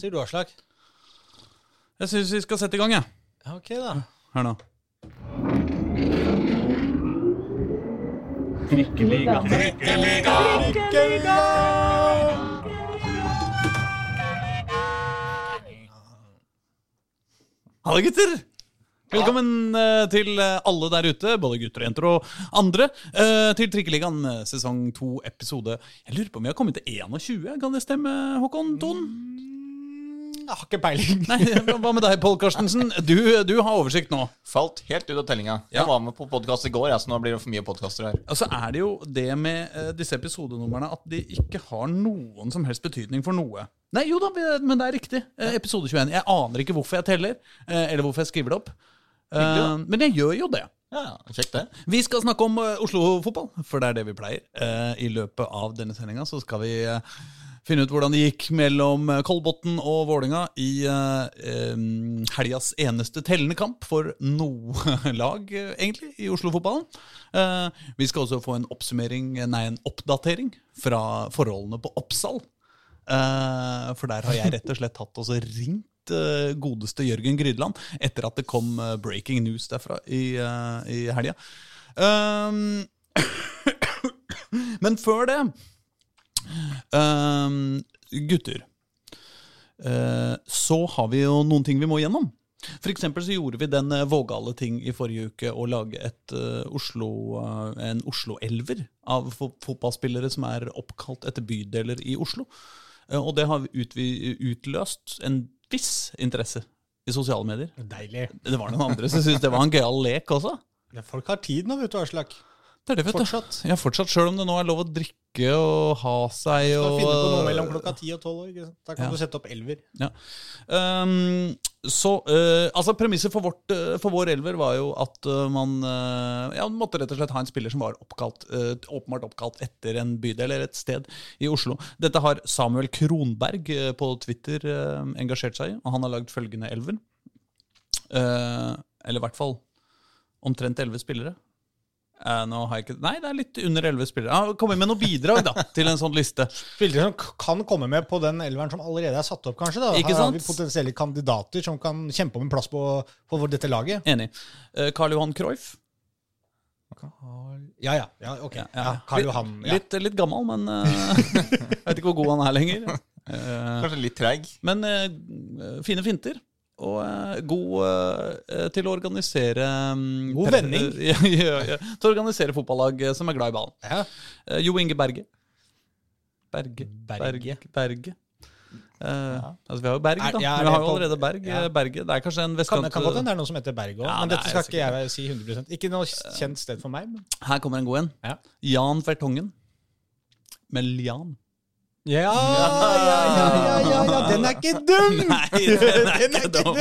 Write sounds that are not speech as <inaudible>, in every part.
sier du, Aslak? Jeg syns vi skal sette i gang, jeg. Ja, ok, da. Hør nå. Hallo, gutter! Velkommen eh, til eh, alle der ute, både gutter og jenter og andre, eh, til Trikkeligaen eh, sesong 2 episode Jeg lurer på om vi har kommet til 21, kan det stemme, Håkon Thon? Jeg har ikke peiling. Nei, hva med deg, Pål Karstensen? Du, du har oversikt nå. Falt helt ut av tellinga. Ja. Jeg var med på podkast i går, ja, så nå blir det for mye podkaster her. Og Altså er det jo det med uh, disse episodenumrene at de ikke har noen som helst betydning for noe. Nei, jo da, men det er riktig. Uh, episode 21. Jeg aner ikke hvorfor jeg teller, uh, eller hvorfor jeg skriver det opp. Men jeg gjør jo det. Ja, Kjekt, det. Vi skal snakke om Oslo-fotball, for det er det vi pleier. I løpet av denne sendinga så skal vi finne ut hvordan det gikk mellom eh, Kolbotn og Vålinga i eh, helgas eneste tellende kamp for noe <laughs> lag, eh, egentlig, i Oslo-fotballen. Eh, vi skal også få en oppsummering, nei, en oppdatering fra forholdene på Oppsal. Eh, for der har jeg rett og slett tatt og ringt eh, godeste Jørgen Grydland etter at det kom breaking news derfra i, uh, helga. Um, <coughs> men før det um, Gutter. Uh, så har vi jo noen ting vi må gjennom. For eksempel så gjorde vi den eh, vågale ting i forrige uke å lage et, uh, Oslo, uh, en Oslo-elver av fo fotballspillere som er oppkalt etter bydeler i Oslo. Uh, og det har utvi- utløst en viss interesse i sosiale medier. Deilig. Det var noen andre som syntes det var en gøyal lek også. Ja, folk har tid nå, vet du, Aslak. Det er det, vet du. Fortsatt. Ja, fortsatt, Sjøl om det nå er lov å drikke og ha seg og finne på noe mellom klokka ti og tolv. Da kan Ja. du sette opp elver. Ja. Um, så uh, altså Premisset for, vårt, eh, for vår elver var jo at eh, man uh, ja, måtte rett og slett ha en spiller som var oppkalt, uh, åpenbart oppkalt etter en bydel eller et sted i Oslo. Dette har Samuel Kronberg på Twitter engasjert seg i, og han har lagd følgende elver. Eller i hvert fall omtrent elleve spillere. Eh, nå har jeg ikke Nei, det er litt under elleve spillere. Ja, Kom med noen bidrag da, til en sånn liste. Spillere som kan komme med på den elveren som allerede er satt opp, kanskje. da. Ikke Her har vi potensielle kandidater som kan kjempe om en plass på, på vår- dette laget. Enig. Eh, Karl Johan Cruyff. Ja, ja. ja ok. Ja, Ja, ja. Karl Johan. Ja. Litt, litt gammel, men uh, <laughs> jeg vet ikke hvor god han er lenger. Eh, Kanskje litt treig. men eh, fine finter. Og eh, god eh, til å organisere mm, God vending. <laughs> ja, ja, ja, Til å organisere fotballag eh, som er glad i ballen. Ja. Jo Inge Berge. Berge. Berge. Berge. Eh, altså, vi har jo Berg, Er- da. ja, vi har jo allerede Berg. ja. Berge. Det er kanskje en vestkant det kan godt hende det er noen som heter Berg òg, Ja, men dette skal ikke jeg si 100 Ikke noe kjent sted for meg. Men. Her kommer en god en. Ja. Jan Fertongen. Melian. Ja, ja, ja, ja, ja, ja, den er ikke dum! <laughs> Nei, den er Den ikke dum.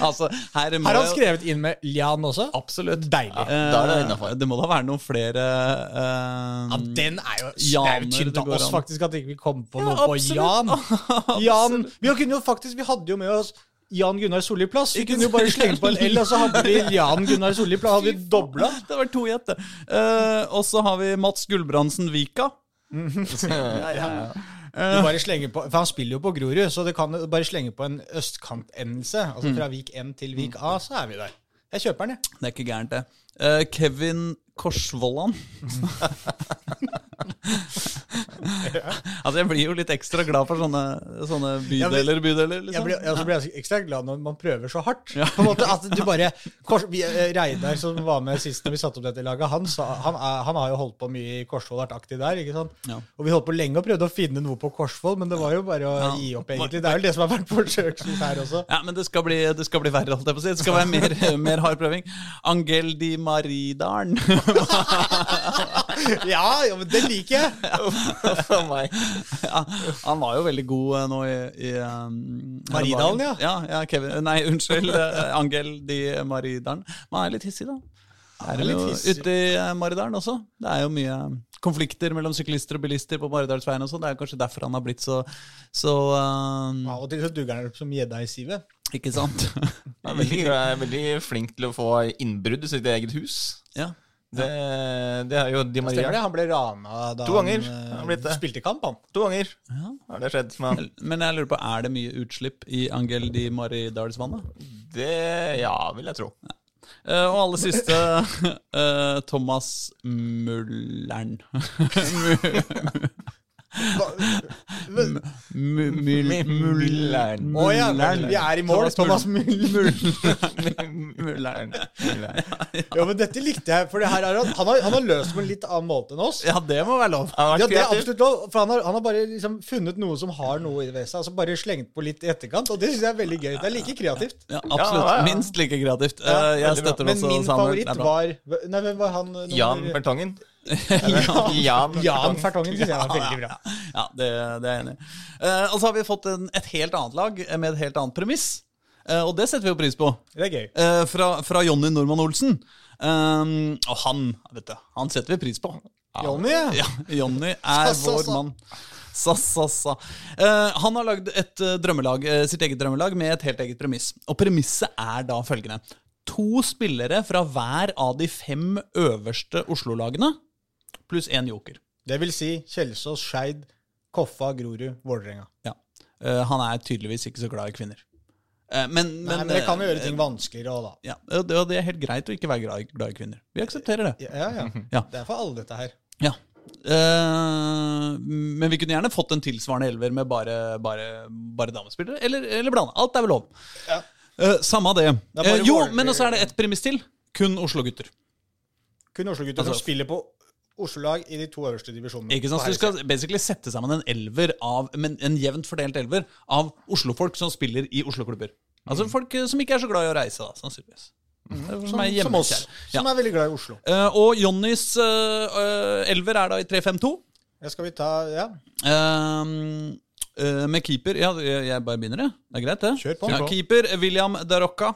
Altså, her Har han skrevet inn med Lian også? Absolutt. Deilig. Ja, da er det innenfor. det må da være noen flere uh, Ja, den er jo Det er Janer jo synd det av oss an. faktisk at ikke vi kom på Ja, noe på. Jan. <laughs> Jan. Vi kunne jo faktisk Vi hadde jo med oss Jan Gunnar Solli plass. Vi kunne jo bare slenge på en L, og så hadde vi Jan Gunnar Solli plass. Hadde vi dobla. Det var to gjett, det. Eh, og så har vi Mats Gulbrandsen Vika. <laughs> ja, ja, ja. Du bare slenger på, for Han spiller jo på Grorud, så du kan bare slenge på en østkantendelse. Altså Fra Vik N til Vik A, så er vi der. Jeg kjøper den, jeg. Det er ikke gærent, det. Uh, Kevin Korsvollan. <laughs> altså, jeg blir jo litt ekstra glad for sånne, sånne bydeler, bydeler, Jeg liksom. blir, altså blir jeg ekstra glad når man prøver så hardt. På en måte at du bare Kors, vi, eh, Reidar, som var med sist når vi satte opp dette laget, han, sa, han, er, han har jo holdt på mye i Korsvoll, vært aktiv der. ikke sant? Ja. Og vi holdt på lenge og prøvde å finne noe på Korsvoll, men det var jo bare å Ja. gi opp, egentlig. Det er vel det som har vært forsøksvis her også. Ja, men det skal bli, det skal bli verre, holdt jeg på å si. Det skal være mer, mer hard prøving. Angel di Maridalen. <laughs> Ja, ja, men det liker jeg! For meg. ja, han var jo veldig god eh, nå i, i um, Maridalen, ja. ja. ja Kevin, nei, unnskyld. eh, Angel di Maridalen. Men han er litt hissig, da. Det er jo ute i eh, Maridalen også. Det er jo mye konflikter mellom syklister og bilister på Maridalsveien også. Det er kanskje derfor han har blitt så, så um, Av og til så dugger han opp som gjedda i sivet. Ikke sant? Han er veldig, er veldig flink til å få innbrudd i sitt eget hus. ja. Det, det er jo Di Maria. det? Han ble rana da To ganger han, eh, han blitt spilte kamp, han. To ganger Ja. har det skjedd med han. Men jeg lurer på, er det mye utslipp i Angel di Maridalsvannet? Det Ja, vil jeg tro. Eh, og aller siste uh, <laughs> Thomas Mullern. <laughs> <laughs> Mu- Mull- Mullern. Å ja, vi er i mål. Thomas <laughs> Mullern. Ja, men dette likte jeg, for her er han, han, har, løst det på en litt annen måte enn oss. Ja, det må være lov. Ja, det er absolutt lov, for han har, han har bare liksom funnet noe som har noe ved seg, altså bare slengt på litt i etterkant, og det syns jeg er veldig gøy. Det er like kreativt. Ja, absolutt. Ja, ja, ja. Minst like kreativt. Ja, Eh, jeg støtter også støtter Men min favoritt Det var Nei, hvem var han? Jan Bertongen. Jan, Jan Fertongen syns jeg var veldig bra. Ja, det, det er jeg enig i. Uh, og så har vi fått en, et helt annet lag eh, med et helt annet premiss. Uh, og det setter vi jo pris på. Det er gøy. Uh, fra, fra Jonny Normann Olsen. Um, og han vet du, han setter vi pris på. Jonny, ja. Ja, Jonny er så, så, så. vår mann. Sa, sa, sa. Uh, han har lagd et uh, drømmelag, uh, sitt eget drømmelag med et helt eget premiss. Og premisset er da følgende. To spillere fra hver av de fem øverste Oslo-lagene, pluss én joker. Det vil si Kjelsås, Skeid, Koffa, Grorud, Vålerenga. Ja. Uh, han er tydeligvis ikke så glad i kvinner. Uh, men, Nei, men det kan jo gjøre ting vanskeligere òg, da. Ja, og det, og det er helt greit å ikke være glad i, glad i kvinner. Vi aksepterer det. Ja, ja. Ja. Det er for alle, dette her. Ja. Uh, men vi kunne gjerne fått en tilsvarende elver med bare, bare, bare damespillere. Eller, eller blande. Alt er vel lov. Ja. Eh, samme det. det Eh, jo, men også er det ett premiss til. Kun Oslo-gutter. Kun Oslo-gutter Altså- som spiller på Oslo-lag i de to øverste divisjonene. Ikke sant? Så du skal basically sette sammen en elver av men en jevnt fordelt elver av Oslo-folk som spiller i Oslo-klubber. Altså folk eh, som ikke er så glad i å reise, da, sannsynligvis. Som, som, er som oss. Ja. som er veldig glad i Oslo. Uh, og Jonnys uh, elver er da i 3-5-2. Det skal vi ta Ja, Ehm, eh, med keeper Ja, jeg, bare begynner, jeg. Det er greit, det. Kjør på. Ja, Kjør på. keeper William Darocca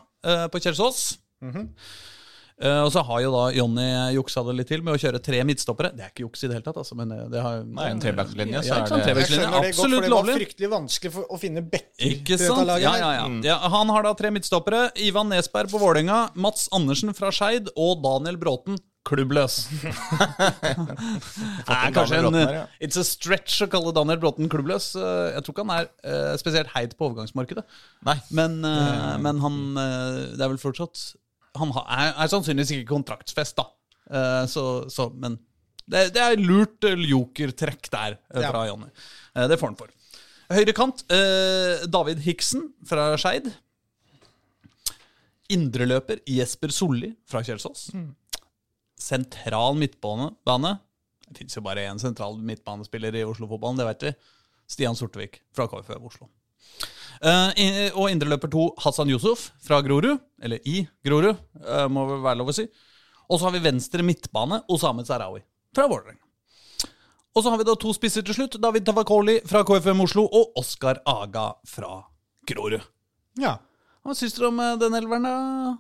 på Kjelsås. Mm Eh, og så har jo da Jonny juksa det litt til med å kjøre tre midtstoppere. Det er ikke juks i det hele tatt, altså, men det, det har Nei, en trebackslinje, så Ja, er ikke sant, det- jeg skjønner det godt, for det var fryktelig vanskelig for, å finne bekker Ikke til dette sant? laget. Ja, her. ja. Han har da tre midtstoppere. Ivan Nesberg på Vålerenga, Mats Andersen fra Skeid og Daniel Bråten klubbløs. <laughs> det er kanskje en her, ja. It's a stretch å kalle Daniel Bråten klubbløs. Eh, Jeg tror ikke han er eh, spesielt heit på overgangsmarkedet. Nei. Men, eh, men han eh, Det er vel fortsatt Han er, er sannsynligvis ikke kontraktsfest, da. Uh, Så, så Men det, det er lurt eh, jokertrekk der Ja. fra Jonny. Uh, Det får han for. Høyre kant, eh, David Hiksen fra Skeid. Indreløper Jesper Solli fra Kjelsås. Sentral midtbane. Det fins jo bare én sentral midtbanespiller i Oslo-fotballen, det vet vi. Stian Sortevik fra KFØ Oslo. I- og indreløper to Hassan Yusuf fra Grorud, eller i Grorud, uh, må vel være lov å si. Og så har vi venstre midtbane Osame Sarawi fra Vålerenga. Og så har vi da to spisser til slutt. David Tavakoli fra KFM Oslo og Oskar Aga fra Grorud. Ja. Hva syns dere om eh, den elveren, da?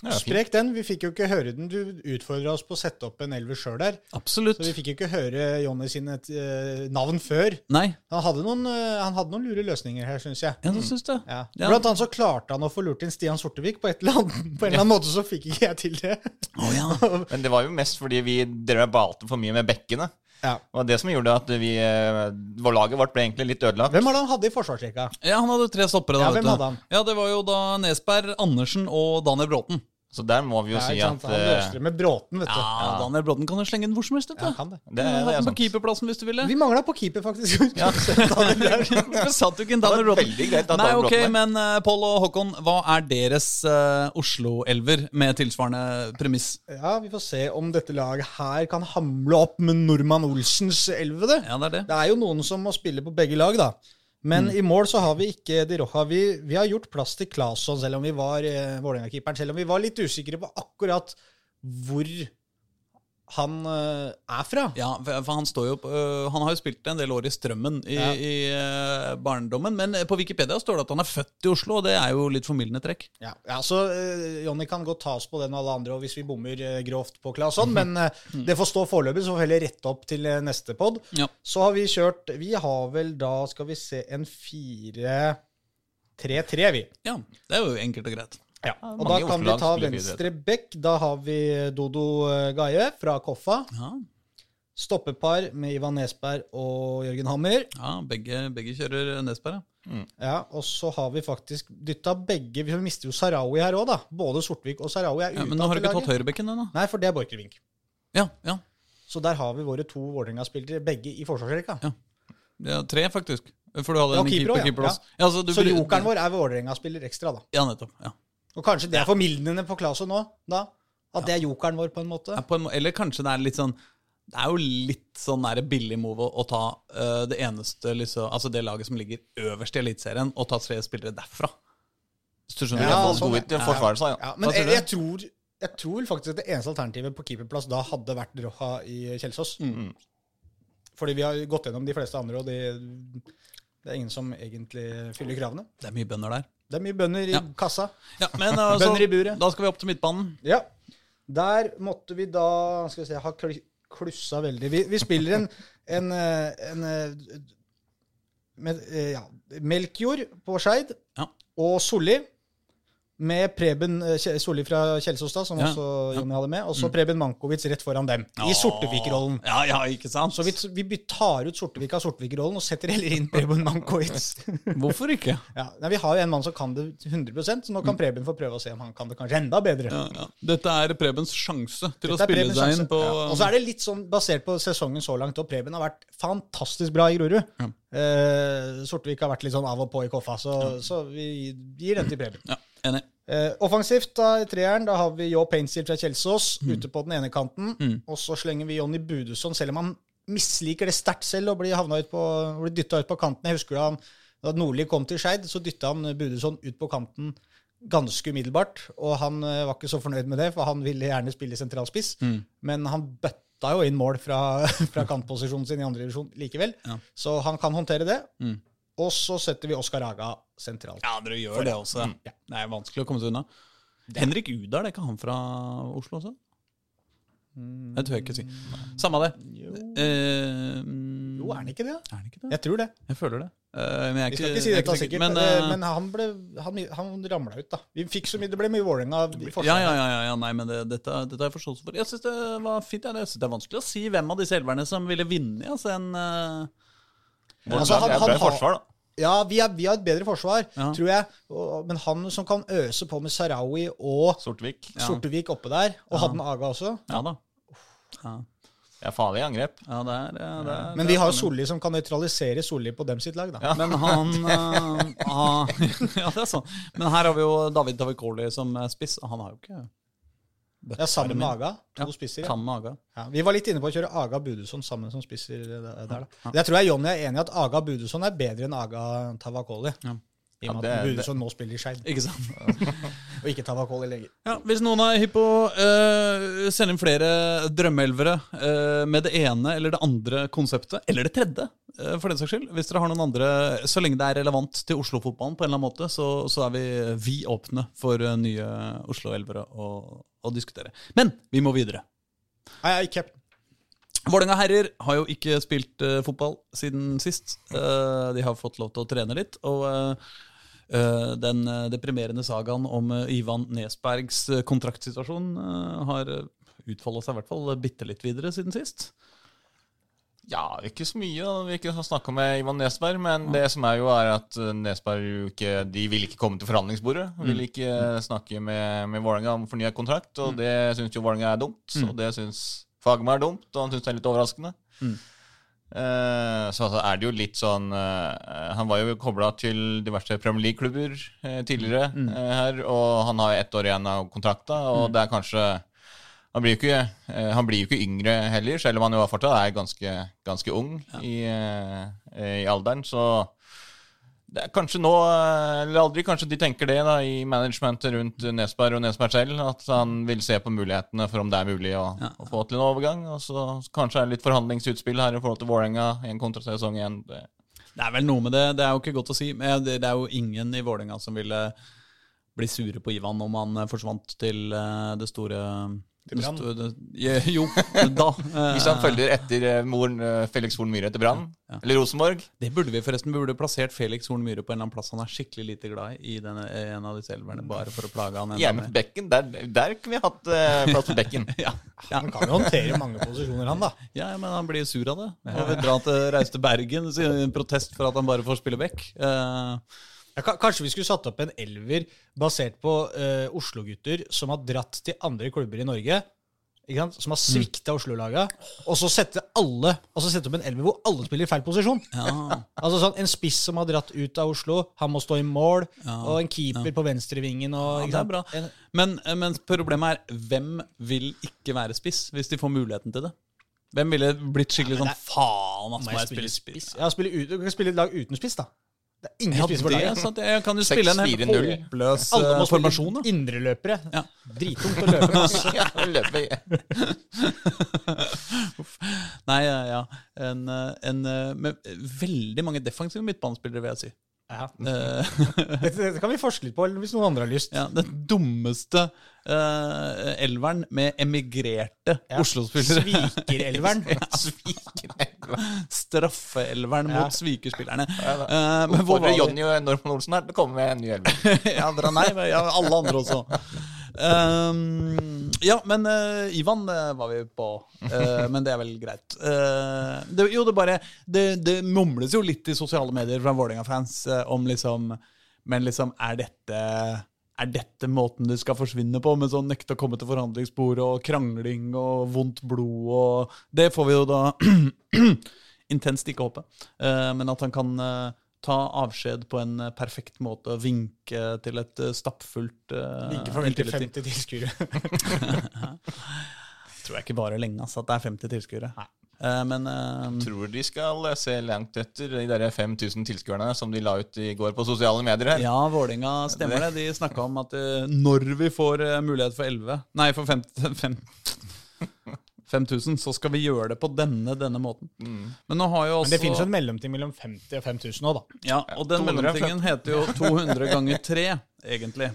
Ja. Sprek den. Vi fikk jo ikke høre den. Du utfordra oss på å sette opp en elver sjøl der. Absolutt. Så vi fikk jo ikke høre Jonny sine uh, navn før. Nei, Han hadde noen, uh, han hadde noen lure løsninger her, syns jeg. ja, syns det. Ja. Ja. Blant annet så klarte han å få lurt inn Stian Sortevik. På, et eller annet, på en eller annen måte så fikk ikke jeg til det. Oh, ja. <laughs> Men det var jo mest fordi vi drev og balte for mye med bekkene. Ja. Det var det som gjorde at vi, eh, vår laget vårt ble egentlig litt ødelagt. Hvem var det han hadde i forsvarsrekka? ja, han hadde tre stoppere. Da, Ja, hvem hadde han? Ja, Det var jo da Nesberg, Andersen og Daniel Bråten. Så der må vi jo Ja, si sant? at Han løser det med Bråten, vet du. Ja, Daniel Bråten kan jo slenge den hvor som helst. vet du. Ja, kan det. det, det er på keeperplassen hvis du ville. Vi mangla på keeper, faktisk. Hvorfor <laughs> <laughs> satt du ikke en Daniel Det Bråten? veldig greit at Nei, ok, Bråten men uh, Pål og Håkon, hva er deres uh, Oslo-elver med tilsvarende premiss? Ja, Vi får se om dette laget her kan hamle opp med Normann Olsens elleve. Ja, det er det. Det er jo noen som må spille på begge lag, da. Men i mål så har vi ikke De Roja. Vi, vi har gjort plass til Claesson, selv om vi var eh, Vålerenga-keeperen. Selv om vi var litt usikre på akkurat hvor han eh, er fra. Ja, for han står jo øh, Han har jo spilt en del år i Strømmen i, Ja. i øh, barndommen, men på Wikipedia står det at han er født i Oslo, og det er jo litt formildende trekk. Ja, ja så eh, Jonny kan godt ta oss på den og alle andre og hvis vi bommer eh, grovt på Claesson, men eh, <laughs> det får stå foreløpig, så får vi heller rette opp til eh, neste pod. Ja. Så har vi kjørt Vi har vel da, skal vi se, en 4-3-3, vi. ja, det er jo enkelt og greit. Ja, og da kan vi ta venstre bekk. Da har vi Dodo eh, Gaie fra Koffa. Ja, Stoppepar med Ivan Nesberg og Jørgen Hammer. ja begge, begge kjører Nesberg, ja. Ja, Og så har vi faktisk dytta begge Vi mister jo Sarawi her òg, da. Både Sortvik og Sarawi er ja. Men nå har du ikke tatt høyrebekken ennå? Nei, for det er Borchgrevink. Ja, ja. Så der har vi våre to Vålerenga-spillere, begge i forsvarsrekka. Ja. ja. Tre, faktisk. For du hadde Ja, en keeper keeper, ja. keeper også. Ja, så du, Så jokeren vår er Vålerenga-spiller ekstra, da. Ja, nettopp. Ja. Og kanskje det er formildende på Claesson nå, da? At det er jokeren vår, på en måte? Ja, på en, må- eller kanskje det er litt sånn Det er jo litt sånn der billig move å, å ta uh, det eneste liksom, Altså det laget som ligger øverst i Eliteserien, og ta tre spillere derfra. Hvis du skjønner? De Ja, sånn, forsvare seg. Ja. Ja, men Hva jeg, jeg, tror, jeg tror faktisk at det eneste alternativet på keeperplass da hadde vært Roja i Kjelsås. Mm. Fordi vi har gått gjennom de fleste andre, og det, det er ingen som egentlig fyller kravene. Det er mye bønder der. Det er mye bønder i Ja. kassa. Ja, men <laughs> altså, Bønder i buret. Da skal vi opp til midtbanen. Ja. Der måtte vi da skal vi se, ha klussa veldig. Vi, vi spiller en, <laughs> en, en, en eh, med, eh, ja, Melkjord på Skeid Ja. og Solli. Med Preben eh, Solli fra Kjelsåstad, som Ja, også ja. Jonny hadde med. Og så Preben Mankovic rett foran dem. I Sortevik-rollen. Ja, ja, ikke sant? Så vi, vi tar ut Sortevik av Sortevik-rollen og setter heller inn Preben Mankovic. <laughs> Hvorfor ikke? <laughs> ja, nei, vi har jo en mann som kan det 100% så nå kan Preben få prøve å se om han kan det kanskje enda bedre. Ja, ja. Dette er Prebens sjanse til Dette å spille seg inn på ja. Og så er det litt sånn basert på sesongen så langt, og Preben har vært fantastisk bra i Grorud. Ja. Eh, Sortevik har vært litt sånn av og på i koffa, så, så vi gir den til Preben. Ja, enig. Eh, offensivt, da, i treeren, da har vi Joe Painsil fra Kjelsås ute på den ene kanten. Mm. Og så slenger vi Jonny Budusson, selv om han misliker det sterkt selv og blir, havna ut på, blir dytta ut på kanten. Jeg husker da, han, da Nordli kom til Skeid, så dytta han Budusson ut på kanten ganske umiddelbart. Og han eh, var ikke så fornøyd med det, for han ville gjerne spille sentralspiss. Mm. Men han bøtta jo inn mål fra, <laughs> fra kantposisjonen sin i andre divisjon likevel. Ja. Så han kan håndtere det. Mm. Og så setter vi Oskar Haga sentralt. Ja, dere gjør det også. Mm. Ja. Det er vanskelig å komme seg unna. Henrik Udar, det er ikke han fra Oslo også? Det tør jeg ikke si. Samme det. Jo, Eh, jo er han ikke det? Er han ikke det? Jeg tror det. Jeg føler det. Uh, men jeg Vi skal ikke, ikke si dette ikke sikkert, Men, eh, men han, ble, han, han ramla ut, da. Vi fikk så mye, Det ble mye Vålerenga i ja, forsvaret. ja, ja, ja, ja, nei, men det, dette, dette har jeg forståelse for. Jeg syns det var fint. ja. Jeg synes det er vanskelig å si hvem av disse elverne som ville vinne. Altså en Vårt Altså, han, han- han har- forsvar, da. Ja, vi, er, vi har et bedre forsvar, Ja. tror jeg. Men han som kan øse på med Sarawi og Sortevik. Ja. Sortevik oppe der, og Ja. hadde Aga også Ja da. Ja, Det er farlig angrep. ja det er, ja, det er Men vi har Solli som kan nøytralisere Solli på dem sitt lag, da. Ja. Men han uh, ah, <laughs> Ja, det er sånn. Men her har vi jo David Tavikoli som spiss, og han har jo ikke Ja, sammen med Aga. To Ja, spisser. Ja. Sammen med Aga. Ja, vi var litt inne på å kjøre Aga Budusson sammen som spisser der. da. Jeg tror jeg Jonny er enig i at Aga Budusson er bedre enn Aga Tavakoli. Ja. I og med at Budusson nå spiller i Skeid, Ikke sant? <laughs> og ikke Tavakoli lenger. Ja, hvis noen er hypp på å uh, sende inn flere drømmeelvere uh, med det ene eller det andre konseptet, eller det tredje, uh, for den saks skyld Hvis dere har noen andre, så lenge det er relevant til Oslo-fotballen på en eller annen måte, så, så er vi vi åpne for eh, nye Oslo-elvere å, å diskutere. Men vi må videre. Nei, jeg er ikke Vålerenga herrer har jo ikke spilt uh, fotball siden sist. Uh, de har fått lov til å trene litt. Og uh, den deprimerende sagaen om Ivan Nesbergs kontraktsituasjon har utfolda seg i hvert fall bitte litt videre siden sist. Ja, ikke så mye. da. Vi ikke har snakka med Ivan Nesberg, men det som er jo er at eh, Nesberg ikke De vil ikke komme til forhandlingsbordet. Vil ikke snakke med, med Vålerenga om fornya kontrakt, og det syns jo Vålerenga er dumt. Og det syns Fagermo er dumt, og han syns det er litt overraskende. Mm. Eh, så altså er det jo litt sånn eh, Han var jo kobla til diverse Premier League-klubber eh, tidligere eh, her, og han har ett år igjen av kontrakta, og det er kanskje han blir, jo ikke, eh, han blir jo ikke yngre heller, selv om han jo fortsatt er ganske, ganske ung i, eh, i alderen. Så det er kanskje nå, eh, eller aldri, kanskje de tenker det da, i managementet rundt Nesberg og Nesberg selv, at han vil se på mulighetene for om det er mulig å, å få til en overgang. Og så kanskje er det litt forhandlingsutspill her i forhold til Vålerenga, en kontrasesong igjen. Det, Det er vel noe med det. Det er jo ikke godt å si. Men det, det er jo ingen i Vålerenga som ville bli sure på Ivan om han eh, forsvant til eh, det store Ja, Jo, da. <laughs> eh, Hvis han følger etter eh, moren eh, Felix Horn Myhre til Brann, eller Rosenborg Det burde vi forresten. Vi burde plassert Felix Horn Myhre på en eller annen plass han er skikkelig lite glad i, i denne, en av disse elverne, bare for å plage han Gjerne på bekken. Der, der kunne vi hatt uh, plass på bekken. <laughs> Ja, ja. Han kan jo håndtere mange posisjoner, han, da. ja, men han blir sur av det. Og vil dra til, reise til Bergen protest for at han bare får spille bekk. Eh, Ja, kanskje vi skulle satt opp en elver basert på uh, Oslo-gutter som har dratt til andre klubber i Norge. Ikke sant? Som har svikta Oslo-laga. Og så sette alle Og så sette opp en elver hvor alle spiller i feil posisjon. ja. <laughs> Altså sånn, En spiss som har dratt ut av Oslo, han må stå i mål. Og en keeper på venstrevingen. Og, Ja, det er bra. Men, men problemet er, hvem vil ikke være spiss hvis de får muligheten til det? Hvem ville blitt skikkelig sånn faen, at må jeg spille spiss? Ja, spille ut, du kan spille et lag uten spiss, da. Det er ingen Ja, spisser på det er Jeg kan jo spille en helt 6-4-0. håpløs eh, formasjon. indreløpere. Ja. Drittungt å løpe. <laughs> Ja, løpe <laughs> Nei, ja, ja. En, eh, en, eh, med veldig mange defensive midtbanespillere, vil jeg si. Ja. Eh, <laughs> Dette, dette kan vi forske litt på hvis noen andre har lyst. ja, den dummeste uh, elveren med emigrerte Ja. Oslo-spillere. Svikerelveren. Sviker. Straffeelveren mot svikerspillerne. Eh, men hvor var? Jonny og Norman Olsen her til å komme med en ny elver. <laughs> ja, dere, nei, men ja, alle andre også. Um, ja, men uh, Ivan eh, var vi på. Uh, men det er vel greit. Det, jo, det bare det, det mumles jo litt i sosiale medier fra Vålerenga-fans om liksom Men liksom, er dette er dette måten du skal forsvinne på, med sånn nekte å komme til forhandlingsbordet og krangling og vondt blod og Det får vi jo da <clears throat> intenst ikke håpe. Eh, men at han kan eh, ta avskjed på en eh, perfekt måte og vinke til et stappfullt uh, Like farvel til 50 tilskuere. <laughs> Tror jeg ikke varer lenge, altså, at det er 50 tilskuere. Eh, men eh, Tror de skal se langt etter de der 5000 tilskuerne som de la ut i går på sosiale medier her. ja, Vålinga stemmer det. De snakka om at eh, når vi får eh, mulighet for 11 Nei, for 5000, <laughs> så skal vi gjøre det på denne denne måten. Men nå har jo også Men det finnes jo en mellomting mellom 50 og 5000 nå, da. Ja, og den mellomtingen heter jo 200 ganger 3, egentlig.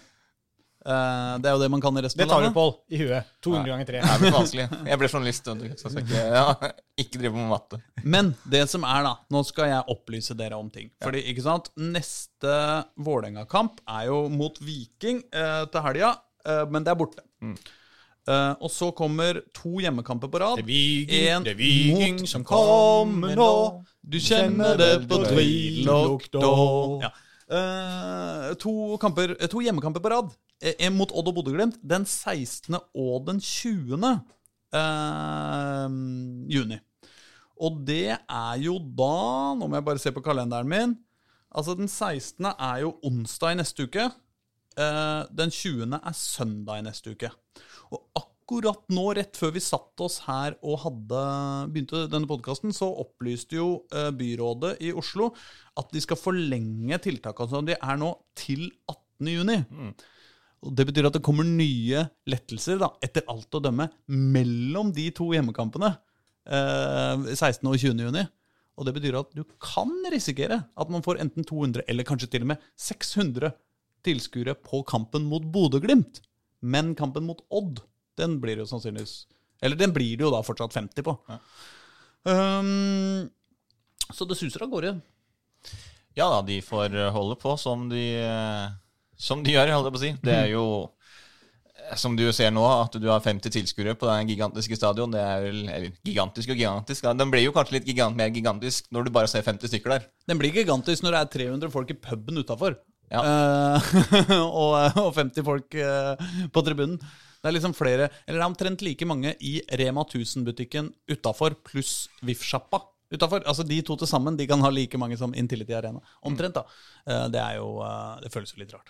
Eh, det er jo det man kan i resten av landet. Det tar du. Pål, i huet. 200 ganger 3. Det blitt vanskelig. Jeg ble journalist, så ikke, ja, ikke drive med matte. Men det som er, da Nå skal jeg opplyse dere om ting. Fordi, ikke sant Neste Vålerenga-kamp er jo mot Viking uh, til helga, uh, men det er borte. Eh, og så kommer to hjemmekamper på rad. Det er Viking, En det er Viking mot- som kommer nå. Du kjenner det på drillokta. Ja. Eh, to, kamper, eh, to hjemmekamper på rad. Eh, En mot Odd og Bodø-Glimt den 16. og den 20. eh, juni. Og det er jo da Nå må jeg bare se på kalenderen min. Altså, den 16. er jo onsdag i neste uke. Eh, den 20. er søndag i neste uke. Og akkurat nå, rett før vi satte oss her og hadde, begynte denne podkasten, så opplyste jo eh, byrådet i Oslo at de skal forlenge tiltakene som de er nå, til 18. juni. Og Det betyr at det kommer nye lettelser, da, etter alt å dømme, mellom de to hjemmekampene. Eh, 16. og 20. juni. Og det betyr at du kan risikere at man får enten 200 eller kanskje til og med 600 tilskuere på kampen mot Bodø-Glimt. Men kampen mot Odd, den blir jo sannsynligvis Eller den blir det jo da fortsatt 50 på. Um, så det suser av gårde. Ja da, de får holde på som de, eh, som de gjør, holdt jeg på å si. Det er jo, eh, som du ser nå, at du har 50 tilskuere på den gigantiske stadion. Det er vel eller, gigantisk og gigantisk. Den blir jo kanskje litt gigant, mer gigantisk når du bare ser 50 stykker der. Den blir gigantisk når det er 300 folk i puben utafor. Ja. <laughs> og, og 50 folk uh, på tribunen. Det er liksom flere, eller det er omtrent like mange i Rema 1000-butikken utafor, pluss VIF-sjappa utafor. Altså de to til sammen de kan ha like mange som Intility Arena. Omtrent, da. Eh, det er jo eh, Det føles jo litt rart.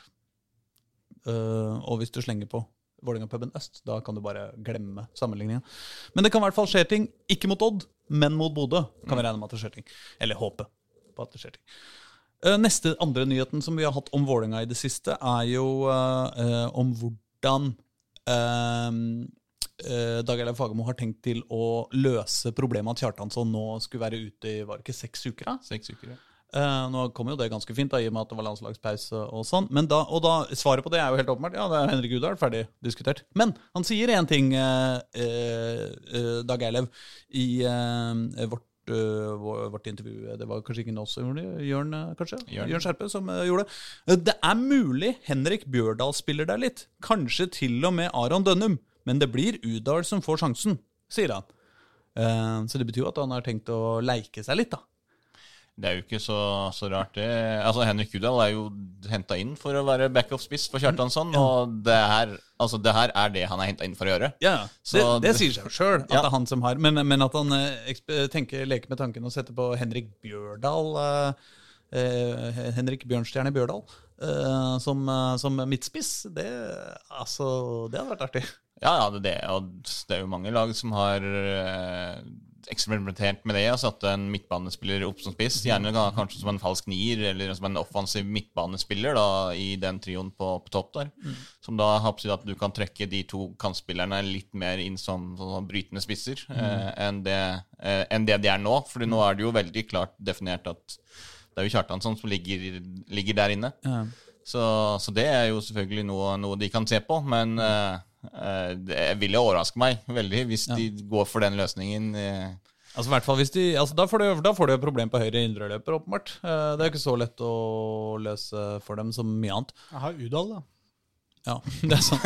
Eh, og hvis du slenger på Vålerenga-puben øst, da kan du bare glemme sammenligninga. Men det kan i hvert fall skje ting. Ikke mot Odd, men mot Bodø. Kan vi regne med at det skjer ting. Eller håpe på at det skjer ting. Neste andre nyheten som vi har hatt om Vålerenga i det siste, er jo om hvordan Dag Eilev Fagermo har tenkt til å løse problemet at Kjartansson nå skulle være ute i var det ikke seks uker. da? Seks uker, ja. Eh, nå kom jo det ganske fint, da, i og med at det var landslagspause. og sånn. Men da, og da, Svaret på det er jo helt åpenbart. Ja, det er Henrik Udahl. ferdig diskutert. Men han sier én ting, eh, eh, Dag Eilev, i eh, vårt, eh, vår- vårt intervju. Det var kanskje ikke oss som gjorde det, Jørn eh, kanskje? Jørn. Jørn Skjerpe som eh, gjorde det. Eh, Det er mulig Henrik Bjørdal spiller der litt. Kanskje til og med Aron Dønnum. Men det blir Udal som får sjansen, sier han. Eh, Så det betyr jo at han har tenkt å leike seg litt, da. Det er jo ikke så, så rart, det. Altså, Henrik Udal er jo henta inn for å være backup-spiss for Kjartansson. Og det her, altså, det her er det han er henta inn for å gjøre. Ja, Så det, det sier seg jo sjøl at Ja. det er han som har Men, men at han eh, eksp- tenker, leker med tanken å sette på Henrik Bjørdal eh, eh, Henrik Bjørnstjerne Bjørdal eh, som, eh, som midtspiss, det, altså, det hadde vært artig. Ja, ja, det, det, og det er jo mange lag som har eh, eksperimentert med det. Og satt en midtbanespiller opp som spiss. Gjerne kanskje som en falsk nier, eller som en offensiv midtbanespiller da, i den trioen på, på topp der. Som da har betydd at du kan trekke de to kantspillerne litt mer inn som som brytende spisser eh, enn, det, eh, enn det de er nå. Fordi nå er det jo veldig klart definert at det er jo Kjartansson som ligger, ligger der inne. Så, så det er jo selvfølgelig noe, noe de kan se på, men eh, det ville overraske meg veldig hvis de går for den løsningen. eh. Altså, i hvert fall hvis de, altså, da, får du, da får du et problem på høyre indreløper, åpenbart. Eh, det er ikke så lett å løse for dem som mye annet. Jeg har Udal, da. Ja, <laughs> det er sant.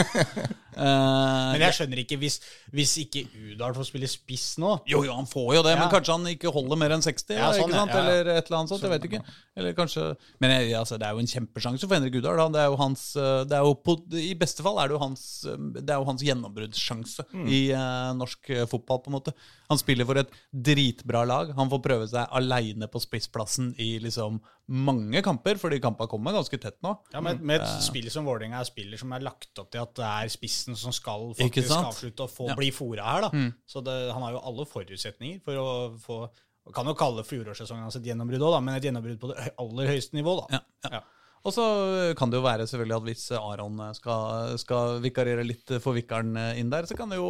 uh, Men jeg skjønner ikke hvis, hvis ikke Udal får spille spiss nå. Jo, jo, han får jo det, men kanskje han ikke holder mer enn 60? Ja, sånn, ja, ja. Eller et eller annet sånt, jeg vet ikke. Eller kanskje, men jeg, altså, det er jo en kjempesjanse for Henrik Udal. Det er jo hans, eh, det er jo på, I beste fall er det jo hans, eh, det er jo hans gjennombruddssjanse Mm. i uh, norsk fotball. på en måte. Han spiller for et dritbra lag. Han får prøve seg aleine på spissplassen i liksom mange kamper, fordi kampene kommer ganske tett nå. Ja, med, med et spill som Vålerenga er spiller som er lagt opp til at det er spissen som skal faktisk avslutte og få Ja. Mm. bli fora her. da. Så det, han har jo alle forutsetninger for å få Kan jo kalle fjorårssesongen hans et gjennombrudd òg, men et gjennombrudd på det aller høyeste nivå. da. Ja, ja. Og så kan det jo være selvfølgelig at hvis Aron skal, skal vikarere litt for vikaren inn der, så kan det jo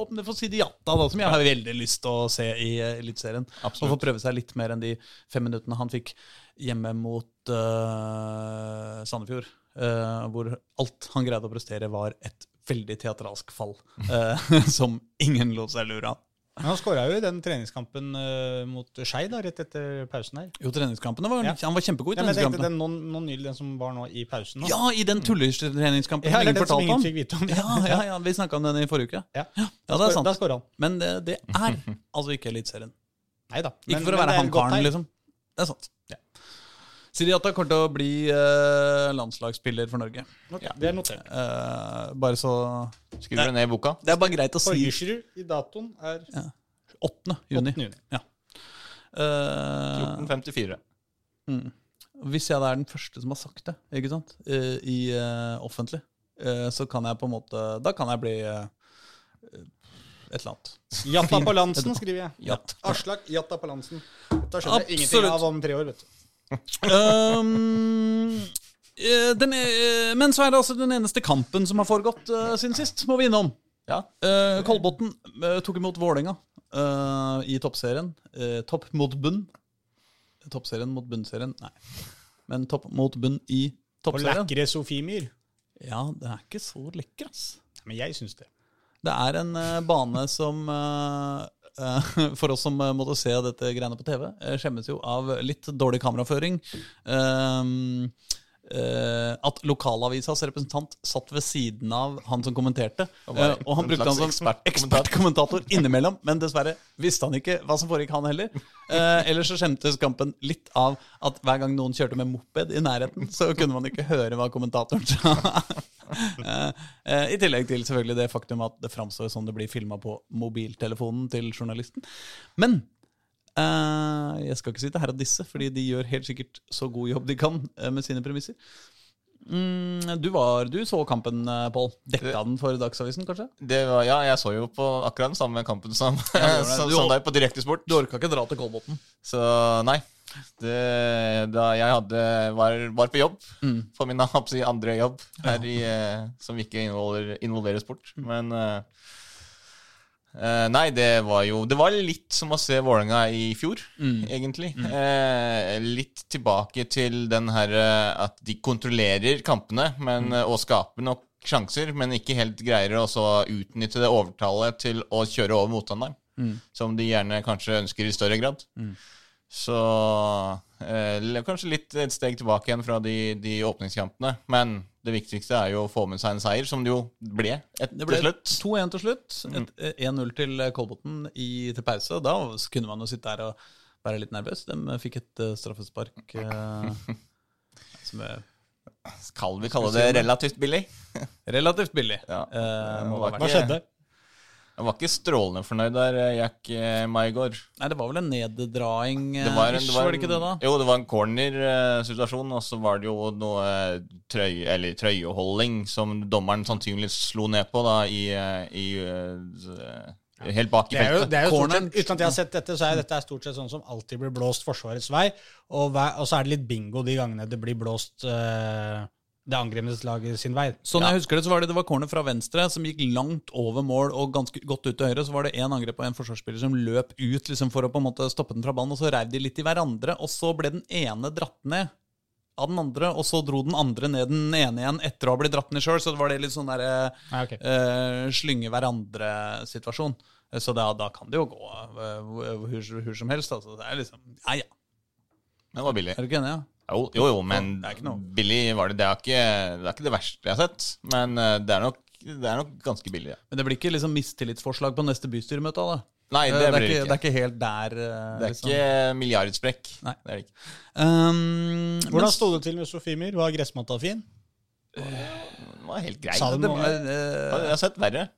åpne for Sidiata, da, som jeg har veldig lyst til å se i eh, Eliteserien. Og få prøve seg litt mer enn de fem minuttene han fikk hjemme mot uh, Sandefjord. Uh, hvor alt han greide å prestere, var et veldig teatralsk fall. Uh, <laughs> <laughs> som ingen lot seg lure av. Men han skåra jo i den treningskampen uh, mot Skei da, rett etter pausen her. Jo, treningskampene var Ja. Han var kjempegod i Ja, men treningskampene. den noen, noen nylig, den som var nå i pausen. nå. Ja, i den tulletreningskampen Ja, ingen fortalte om. om. Ja, ja, ja, vi snakka om den i forrige uke. Ja, Ja, det er sant. Da han. Men det, det er altså ikke Eliteserien. Nei da. Ikke for å være han karen, liksom. Det er sant. Sidiata kommer til å bli eh, landslagsspiller for Norge. Ja, det er notert. Eh, bare så Skriver du ned i boka. Det er bare greit å si. Torgersrud i datoen er 8. juni. 8. juni. Ja. Eh, 1454. hvis jeg da er den første som har sagt det, ikke sant, eh, i offentlig, eh, så kan jeg på en måte Da kan jeg bli et eller annet. Jatta på Lansen, skriver jeg. Jatt. Aslak Jatta på Lansen. Da skjønner jeg ingenting av om tre år, vet du. Um, eh, den er, men så er det altså den eneste kampen som har foregått uh, siden sist, må vi innom. Ja. Uh, Kolbotn uh, tok imot Vålerenga eh, i toppserien. Eh, topp mot bunn. Toppserien mot bunnserien, nei. Men topp mot bunn i toppserien. Og lekre Sofiemyr. Ja, det er ikke så lekker, ass. Men jeg syns det. Det er en eh, bane som eh, eh, <laughs> For oss som eh, måtte se dette greiene på TV, eh, skjemmes jo av litt dårlig kameraføring. Eh, at lokalavisas representant satt ved siden av han som kommenterte. Og eh, han brukte han som ekspertkommentator. ekspertkommentator innimellom, men dessverre visste han ikke hva som foregikk, han heller. Eh, ellers så skjemtes kampen litt av at hver gang noen kjørte med moped i nærheten, så kunne man ikke høre hva kommentatoren sa. <laughs> Eh, eh, I tillegg til selvfølgelig det faktum at det framstår som det blir filma på mobiltelefonen til journalisten. Men eh, jeg skal ikke sitte her og disse, fordi de gjør helt sikkert så god jobb de kan med sine premisser. Mm, du, var, du så kampen, Pål. Dekka den for Dagsavisen, kanskje? Det var, ja, jeg så jo på akkurat den samme kampen som, ja, <laughs> som, som deg på Direktesport. Du orka ikke dra til Kolbotn? Så nei. Det, da jeg hadde, var, var på jobb, Mm. på min andre jobb, her i, eh, som ikke involverer, involverer sport. Mm. Men Eh, nei, det var jo Det var litt som å se Vålerenga i fjor, Mm. egentlig. Eh, litt tilbake til den her eh, at de kontrollerer kampene men, Mm. og skaper nok sjanser, men ikke helt greier å så utnytte det overtallet til å kjøre over motstanderen. Mm. Som de gjerne kanskje ønsker i større grad. Så eh, kanskje litt et steg tilbake igjen fra de, de åpningskampene. Men det viktigste er jo å få med seg en seier, som det jo ble etter Det ble slutt. 2-1 til slutt. Eh, 1-0 til Kolbotn til pause. Da kunne man jo sitte der og være litt nervøs. De fikk et eh, straffespark eh, <laughs> som er Skal vi kalle det relativt billig? relativt billig. <laughs> Ja. Eh, Hva Hva skjedde? Jeg var ikke strålende fornøyd der, eh, Jack Maigard. Maigård. Nei, det var vel en neddraing, eh, Det var, en, det var, var det ikke det, da? Jo, det var en corner-situasjon, og så var det jo noe eh, trøy, eller trøyeholding som dommeren sannsynligvis slo ned på da i, eh, i eh, Helt bak i Det er jo, feltet. det er jo stort sett, Uten at jeg har sett dette, så er dette er stort sett sånn som alltid blir blåst Forsvarets vei. Og, og så er det litt bingo de gangene det blir blåst eh, det laget sin vei. Sånn jeg husker det, så var det, det var corner fra venstre som gikk langt over mål og ganske godt ut til høyre. Så var det én angrep og en forsvarsspiller som løp ut liksom, for å på en måte stoppe den fra ballen. Og så reiv de litt i hverandre, og så ble den ene dratt ned av den andre, og så dro den andre ned den ene igjen etter å ha blitt dratt ned sjøl. Så det var det litt sånn derre ja, okay. uh, slynge hverandre-situasjon. Så da, da kan det jo gå uh, hvor, hvor, hvor som helst. Altså. Det er liksom Ja, ja. Det var billig. Er du ikke enig? Ja? Jo, jo, jo men Det er ikke noe. billig var det. Det er, ikke, det er ikke det verste jeg har sett, men eh, det er nok, det er nok ganske billig. Ja. Men det blir ikke liksom mistillitsforslag på neste bystyremøte da? Nei, Eh, det blir det ikke, ikke. det er ikke helt der. liksom. Det er liksom. ikke milliardsprekk. Nei. Det er det ikke. Um, Hvordan sto det til med Sofimir? Var gressmatta fin? Det var helt greit. Sa du Det noe? var, jeg har sett verre.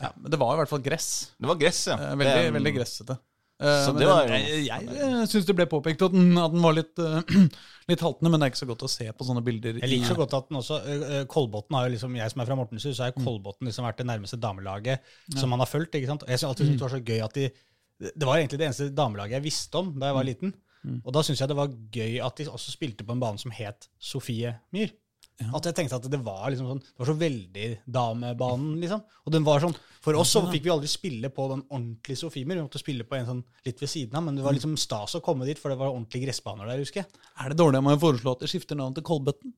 ja, men det var i hvert fall gress. Det var gress, ja. Veldig, Det- veldig gressete. Eh, Så det var den- jeg jeg eh, syns det ble påpekt at den, at den var litt, eh, <clears throat> litt haltende, men det er ikke så godt å se på sånne bilder. Jeg liker så godt at den også uh, Kolbotn har jo liksom Jeg som er fra Mortensrud, så har Mm. Kolbotn liksom vært det nærmeste damelaget som man har fulgt. ikke sant? Og Jeg synes alltid synes det var så gøy at de Det var egentlig det eneste damelaget jeg visste om da jeg Mm. var liten. Og da syns jeg det var gøy at de også spilte på en bane som het Sofie Myhr. At jeg tenkte at det var liksom sånn Det var så veldig damebanen, liksom. Og den var sånn For oss så fikk vi aldri spille på den ordentlige Sofiemyr. Vi måtte spille på en sånn litt ved siden av, men det var liksom stas å komme dit, for det var ordentlige gressbaner der, husker jeg. Er det dårlig om jeg foreslår at det skifter navn til Kolbøtten?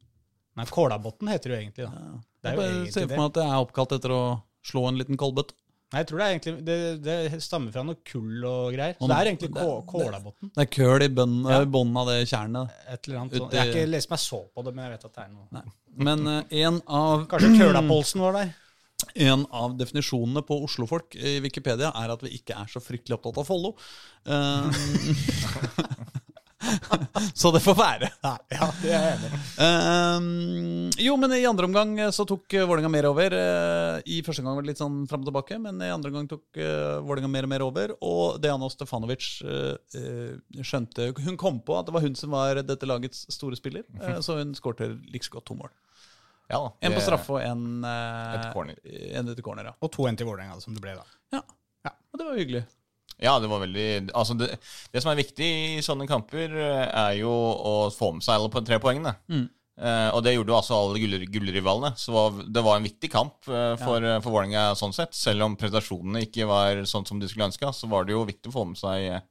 Nei, Kolabotn heter det jo egentlig. da. Det er Jeg jo bare egentlig ser for meg at det er oppkalt etter å slå en liten kolbøtte. Nei, jeg tror det er egentlig Det, det stammer fra noe kull og greier. Så det er egentlig Kålabotn. Det er køl i bunnen Ja. av det tjernet. Et eller annet Uti- sånt. Jeg har ikke lest meg så på det, men jeg vet at det er noe Nei. Men uh, en av Kanskje Kølapolsen var der? <clears throat> En av definisjonene på Oslofolk i Wikipedia er at vi ikke er så fryktelig opptatt av Follo. Um, <laughs> <laughs> så det får være. Ja, det er jeg enig. Um, jo, men i andre omgang eh, så tok uh, Vålerenga mer over. Eh, I første omgang var det litt sånn fram og tilbake, men i andre omgang tok uh, Vålerenga mer og mer over. Og Deano Stefanovic uh, eh, skjønte Hun kom på at det var hun som var dette lagets store spiller, uh, så hun skårte like så godt to mål. Ja, da. En på straffe og en, uh, corner. en etter corner. Ja. Og 2-1 til Vålerenga, som det ble da. Ja. Og det var hyggelig. Ja, det var veldig Altså, det, det som er viktig i sånne kamper, eh, er jo å få med seg alle på tre poengene. Mm. Eh, og det gjorde jo altså alle gull- gullrivalene. Så var, det var en viktig kamp eh, for, ja. for Vålerenga sånn sett. Selv om prestasjonene ikke var sånn som de skulle ønska, så var det jo viktig å få med seg eh,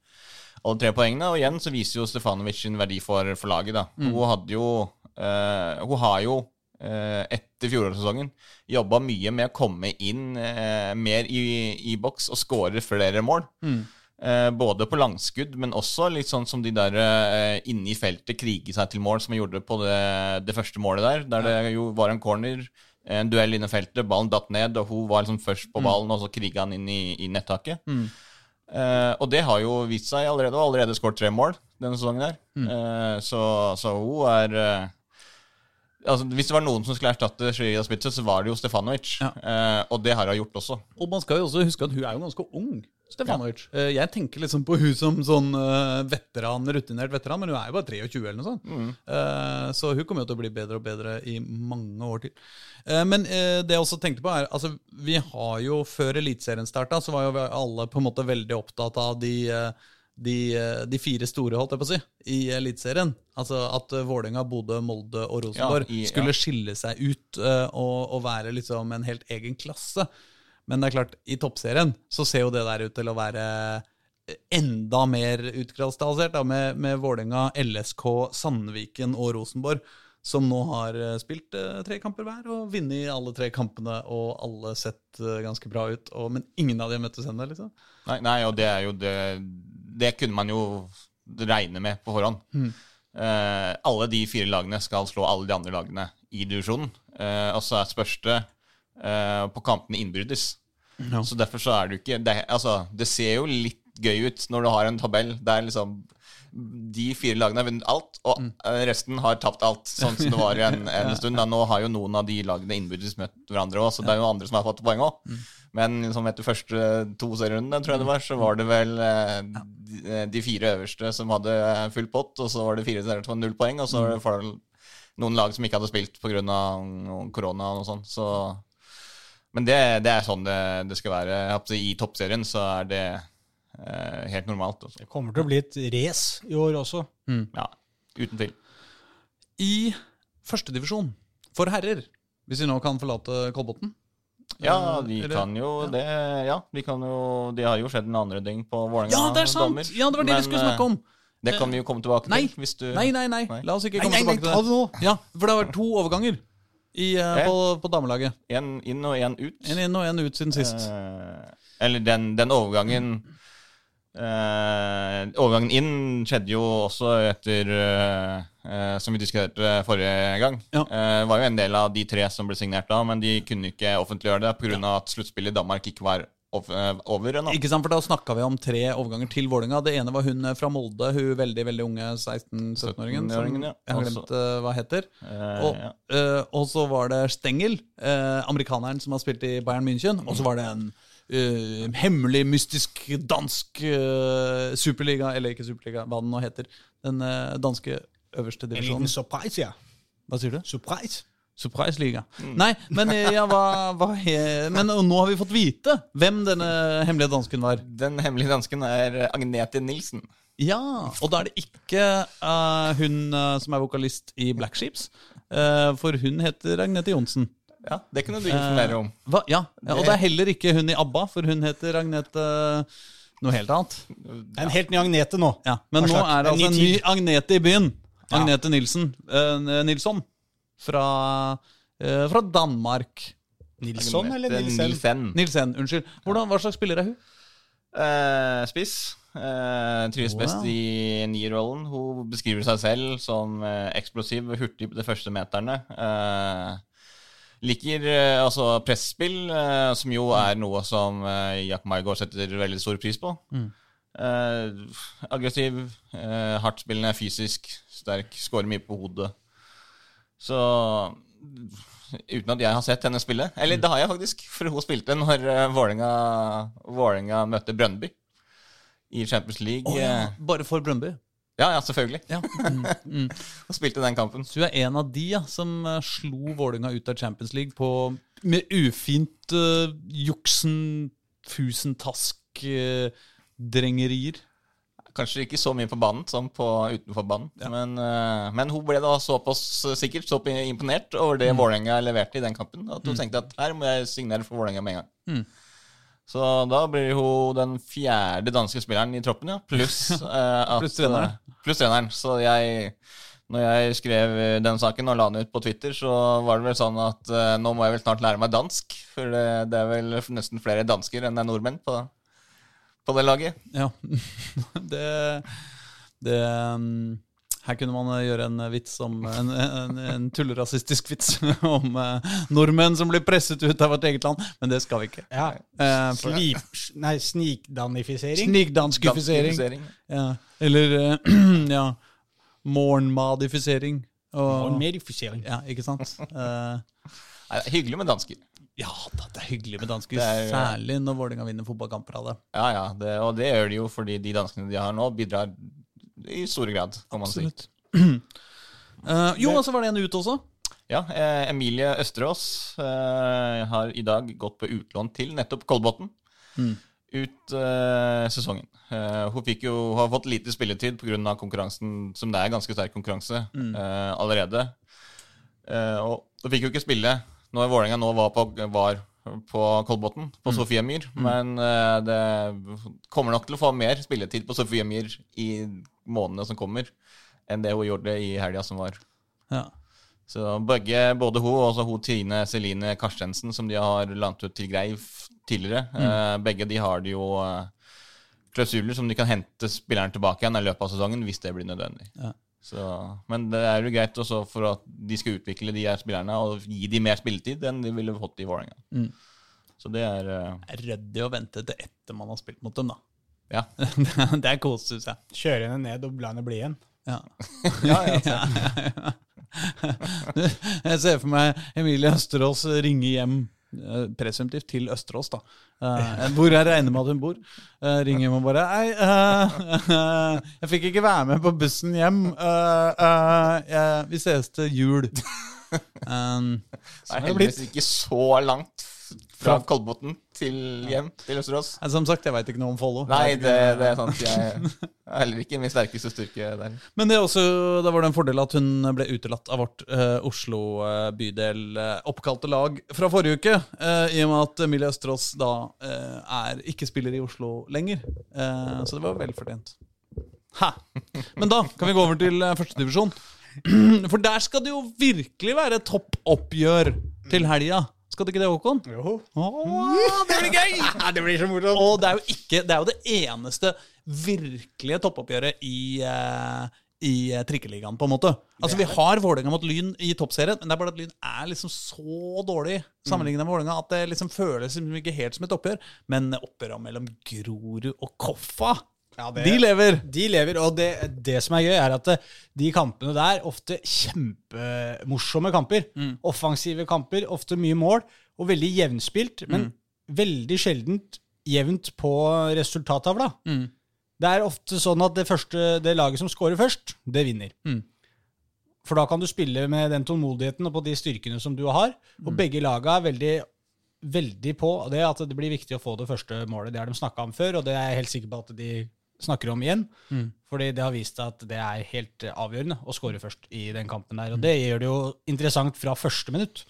alle tre poengene. Og igjen så viser jo Stefanovic sin verdi for, for laget, da. Mm. Hun hadde jo eh, Hun har jo eh, etter fjorårssesongen jobba mye med å komme inn eh, mer i, i boks og skåre flere mål. Eh, både på langskudd, men også litt sånn som de der eh, inne i feltet krige seg til mål, som han gjorde på det, det første målet der. Der det jo var en corner, en duell inne i feltet, ballen datt ned, og hun var liksom først på ballen, og så kriga han inn i, i nettaket. Eh, og det har jo vist seg allerede, og allerede skåret tre mål denne sesongen her. Eh, så, så hun er eh, Altså, hvis det var noen som skulle erstatte Shrida Spitzer, så var det jo Stefanovic. Ja. Eh, og det har hun gjort også. Og man skal jo også huske at hun er jo ganske ung. Stefanovic. Ja. Jeg tenker liksom på hun som sånn eh, veteran, rutinert veteran, men hun er jo bare 23 eller noe sånt. Eh, Så hun kommer jo til å bli bedre og bedre i mange år til. Eh, Men eh, det jeg også tenkte på er, altså vi har jo før Eliteserien starta, så var jo alle på en måte veldig opptatt av de, eh, de, eh, de fire store, holdt jeg på å si, i Eliteserien. Altså at eh, Vålerenga, Bodø, Molde og Rosenborg Ja, i- skulle ja. skille seg ut uh, og, og være liksom en helt egen klasse. Men det er klart, i toppserien så ser jo det der ut til å være enda mer utkrystallisert, med, med Vålerenga, LSK, Sandviken og Rosenborg, som nå har spilt uh, tre kamper hver og vunnet alle tre kampene, og alle sett uh, ganske bra ut. Og, men ingen av de har møttes ennå, liksom. Nei, nei, og det er jo det Det kunne man jo regne med på forhånd. Eh, alle de fire lagene skal slå alle de andre lagene i divisjonen. Uh, og så spørs det uh, på kampene innbyrdes. No. Så derfor så er det jo ikke det, altså, det ser jo litt gøy ut når du har en tabell der liksom de fire lagene har vunnet alt, og mm. resten har tapt alt. Sånn som det var en, en <laughs> stund. Da. Nå har jo noen av de lagene innbyrdes møtt hverandre òg, så det er jo andre som har fått poeng òg. Men som etter første to serierundene, tror jeg det var, så var det vel eh, de, de fire øverste som hadde full pott, og så var det fire som hadde null poeng, og så var det noen lag som ikke hadde spilt pga. korona og sånt. Så men det, det er sånn det, det skal være. I toppserien så er det eh, helt normalt. Også. Det kommer til å bli et race i år også. Ja, uten tvil. I førstedivisjon for herrer, hvis vi nå kan forlate Kolbotn Ja, de kan jo det. Ja, de kan jo Det har jo skjedd en andre ting på Vålerenga. Ja, det er sant! dommer. Ja, det var det Men, vi skulle snakke om. eh, Det kan vi jo komme tilbake Nei. til. Hvis du Nei, nei, nei. Nei. La oss ikke Nei, komme nei, nei, tilbake til det det. nå! Ja, For det har vært to overganger i, eh, på, på damelaget. En inn og en ut. En inn og en ut siden sist. Eh, eller den, den overgangen eh, Overgangen inn skjedde jo også etter eh, eh, Som vi diskuterte forrige gang. Ja. Eh, var jo en del av de tre som ble signert da, men de kunne ikke offentliggjøre det pga. av at sluttspillet i Danmark ikke var eh, over ennå. Ikke sant, for Da snakka vi om tre overganger til Vålerenga. Det ene var hun eh, fra Molde, hun veldig veldig unge 16-17-åringen. som ja. Jeg har glemt uh, hva heter. Eh, Og, ja. uh, så var det Stengel, uh, amerikaneren som har spilt i Bayern München. Og så var det en eh, hemmelig, mystisk dansk uh, superliga, eller ikke superliga, hva den nå heter. Den uh, danske øverste En liten divisjonen. surprise, ja. Hva sier du? Surprise. Surprise Liga. Nei, men, ja, hva, hva he, men nå har vi fått vite hvem denne hemmelige dansken var. Den hemmelige dansken er Agnete Nilsen. Ja, og da er det ikke uh, hun uh, som er vokalist i Black Sheeps, Uh, for hun heter Agnete Johnsen. Ja, Det kunne du informere om. Hva? Ja, ja, Og det er heller ikke hun i ABBA, for hun heter Agnete noe helt annet. En helt ny Agnete nå. Ja, Men nå er det altså en ny. Agnete i byen. Ja. Agnete Nilsen. eh, Nilsson. Fra, eh, fra Danmark. Nilsson eller Nilsen? Nilsen. Nilsen, unnskyld. Hvordan, hva slags spiller er hun? Eh, spiss. Eh, trives Wow. best i nierrollen. Hun beskriver seg selv som eh, eksplosiv og hurtig på de første meterne. Eh, liker eh, altså presspill, eh, som jo er noe som eh, Jack Maigard setter veldig stor pris på. Eh, aggressiv, eh, hardtspillende, fysisk, sterk, skårer mye på hodet. Så Uten at jeg har sett henne spille. Eller det har jeg faktisk, for hun spilte når Vålinga Vålerenga, Vålerenga møtte Brøndby i Champions League. Oh, ja, bare for Brøndby. Ja, ja, selvfølgelig. Ja. Mm, <laughs> mm. og spilte den kampen. Så du er en av de ja, som eh, slo Vålerenga ut av Champions League på, med ufint uh, juksen, fusentask, uh, drengerier. Kanskje ikke så mye på banen som på utenfor banen. Men, uh, men hun ble da såpass eh, sikkert så imponert over det Vålerenga leverte i den kampen, at hun tenkte at her må jeg signere for Vålerenga med en gang. Så da blir hun den fjerde danske spilleren i troppen, ja. Pluss <laughs> eh, Plus treneren. Pluss treneren. Så jeg når jeg skrev eh, den saken og la den ut på Twitter, så var det vel sånn at eh, nå må jeg vel snart lære meg dansk. For det, det er vel nesten flere dansker enn det er nordmenn på, på det laget. Ja. <laughs> det, det um, Her kunne man eh, gjøre en vits om En, en, en tullerasistisk vits <laughs> om uh, nordmenn som blir presset ut av vårt eget land, men det skal vi ikke. Ja. Uh, for- Slip, nei, snikdanifisering. Snikdanskifisering. Ja. Eller uh, <clears throat> ja, morgenmadifisering. Og, ja, ikke sant? Eh, Nei, det er hyggelig med dansker. ja da, det er hyggelig med dansker, er- særlig når Vålerenga vinner fotballkamper av det. Ja, ja, det, og det gjør de jo fordi de danskene de har nå, bidrar i store grad, kan man si. Absolutt. <clears throat> Eh, jo, og så var det en ut også. Ja, eh, Emilie Østerås eh, har i dag gått på utlån til nettopp Kolbotn. Mm. Ut eh, sesongen. Eh, hun jo, har fått lite spilletid pga. konkurransen, som det er ganske sterk konkurranse eh, allerede. Eh, og hun fikk jo ikke spille når Vålerenga nå var, på, var på Kolbotn, på Sofiemyr. Men eh, det kommer nok til å få mer spilletid på Sofiemyr i månedene som kommer, enn det hun gjorde i helga som var. Ja. Så begge, både hun og hun Trine Celine Karstensen, som de har lånt ut til Greiv tidligere, eh, begge de har de jo eh, klausuler som de kan hente spilleren tilbake igjen i løpet av sesongen hvis det blir nødvendig. Ja. Så, men det er jo greit også for at de skal utvikle de her spillerne og gi dem mer spilletid enn de ville fått i Vålerenga. Mm. Så det er eh, ryddig å vente til etter man har spilt mot dem, da. Ja. <laughs> det er kos, syns jeg. Kjøre henne ned og la henne bli igjen. <laughs> Ja. ja, ja, Ja, ja, ja. Jeg ser for meg Emilie Østerås ringe hjem eh, presumptivt til Østerås, da. Eh, hvor jeg regner med at hun bor. Uh, ringer hjem og bare Hei, uh, uh, <laughs> jeg fikk ikke være med på bussen hjem. Uh, eh, vi ses til jul. Um, Det er heldigvis ikke så langt fra Kolbotn til hjem til Østerås. som sagt, jeg veit ikke noe om Follo. Nei, det, det er sant. Jeg er heller ikke min sterkeste styrke der. Men det også, da var det en fordel at hun ble utelatt av vårt uh, Oslo eh, bydel uh, oppkalte lag fra forrige uke, i og med at Emilie Østerås da er ikke spiller i Oslo lenger. Så det var velfortjent. Ha. Men da kan vi gå over til førstedivisjon. <clears throat> For der skal det jo virkelig være toppoppgjør til helga. Skal det ikke det, Håkon? Jo. Åh, det blir gøy! <laughs> det blir så morsomt. Og det er jo ikke Det er jo det eneste virkelige toppoppgjøret i, eh, i eh, trikkeligaen, på en måte. Altså Vi har Vålerenga mot Lyn i toppserien, men det er bare at Lyn er liksom så dårlig sammenlignet med Vålerenga at det liksom føles liksom ikke helt som et oppgjør. Men oppgjøret mellom Grorud og Koffa, Ja, det- de lever! De lever, og det, det som er gøy, er at eh, de kampene der ofte kjempemorsomme kamper. Offensive kamper, ofte mye mål, og veldig jevnspilt, men veldig sjeldent jevnt på resultattavla. Det er ofte sånn at det, første, det laget som scorer først, det vinner. Mm. For da kan du spille med den tålmodigheten og på de styrkene som du har. Og begge laga er veldig, veldig på det at det blir viktig å få det første målet. Det har de snakka om før, og det er jeg helt sikker på at de snakker om igjen. Fordi det har vist seg at det er helt avgjørende å score først i den kampen der. Og det gjør det jo interessant fra første minutt.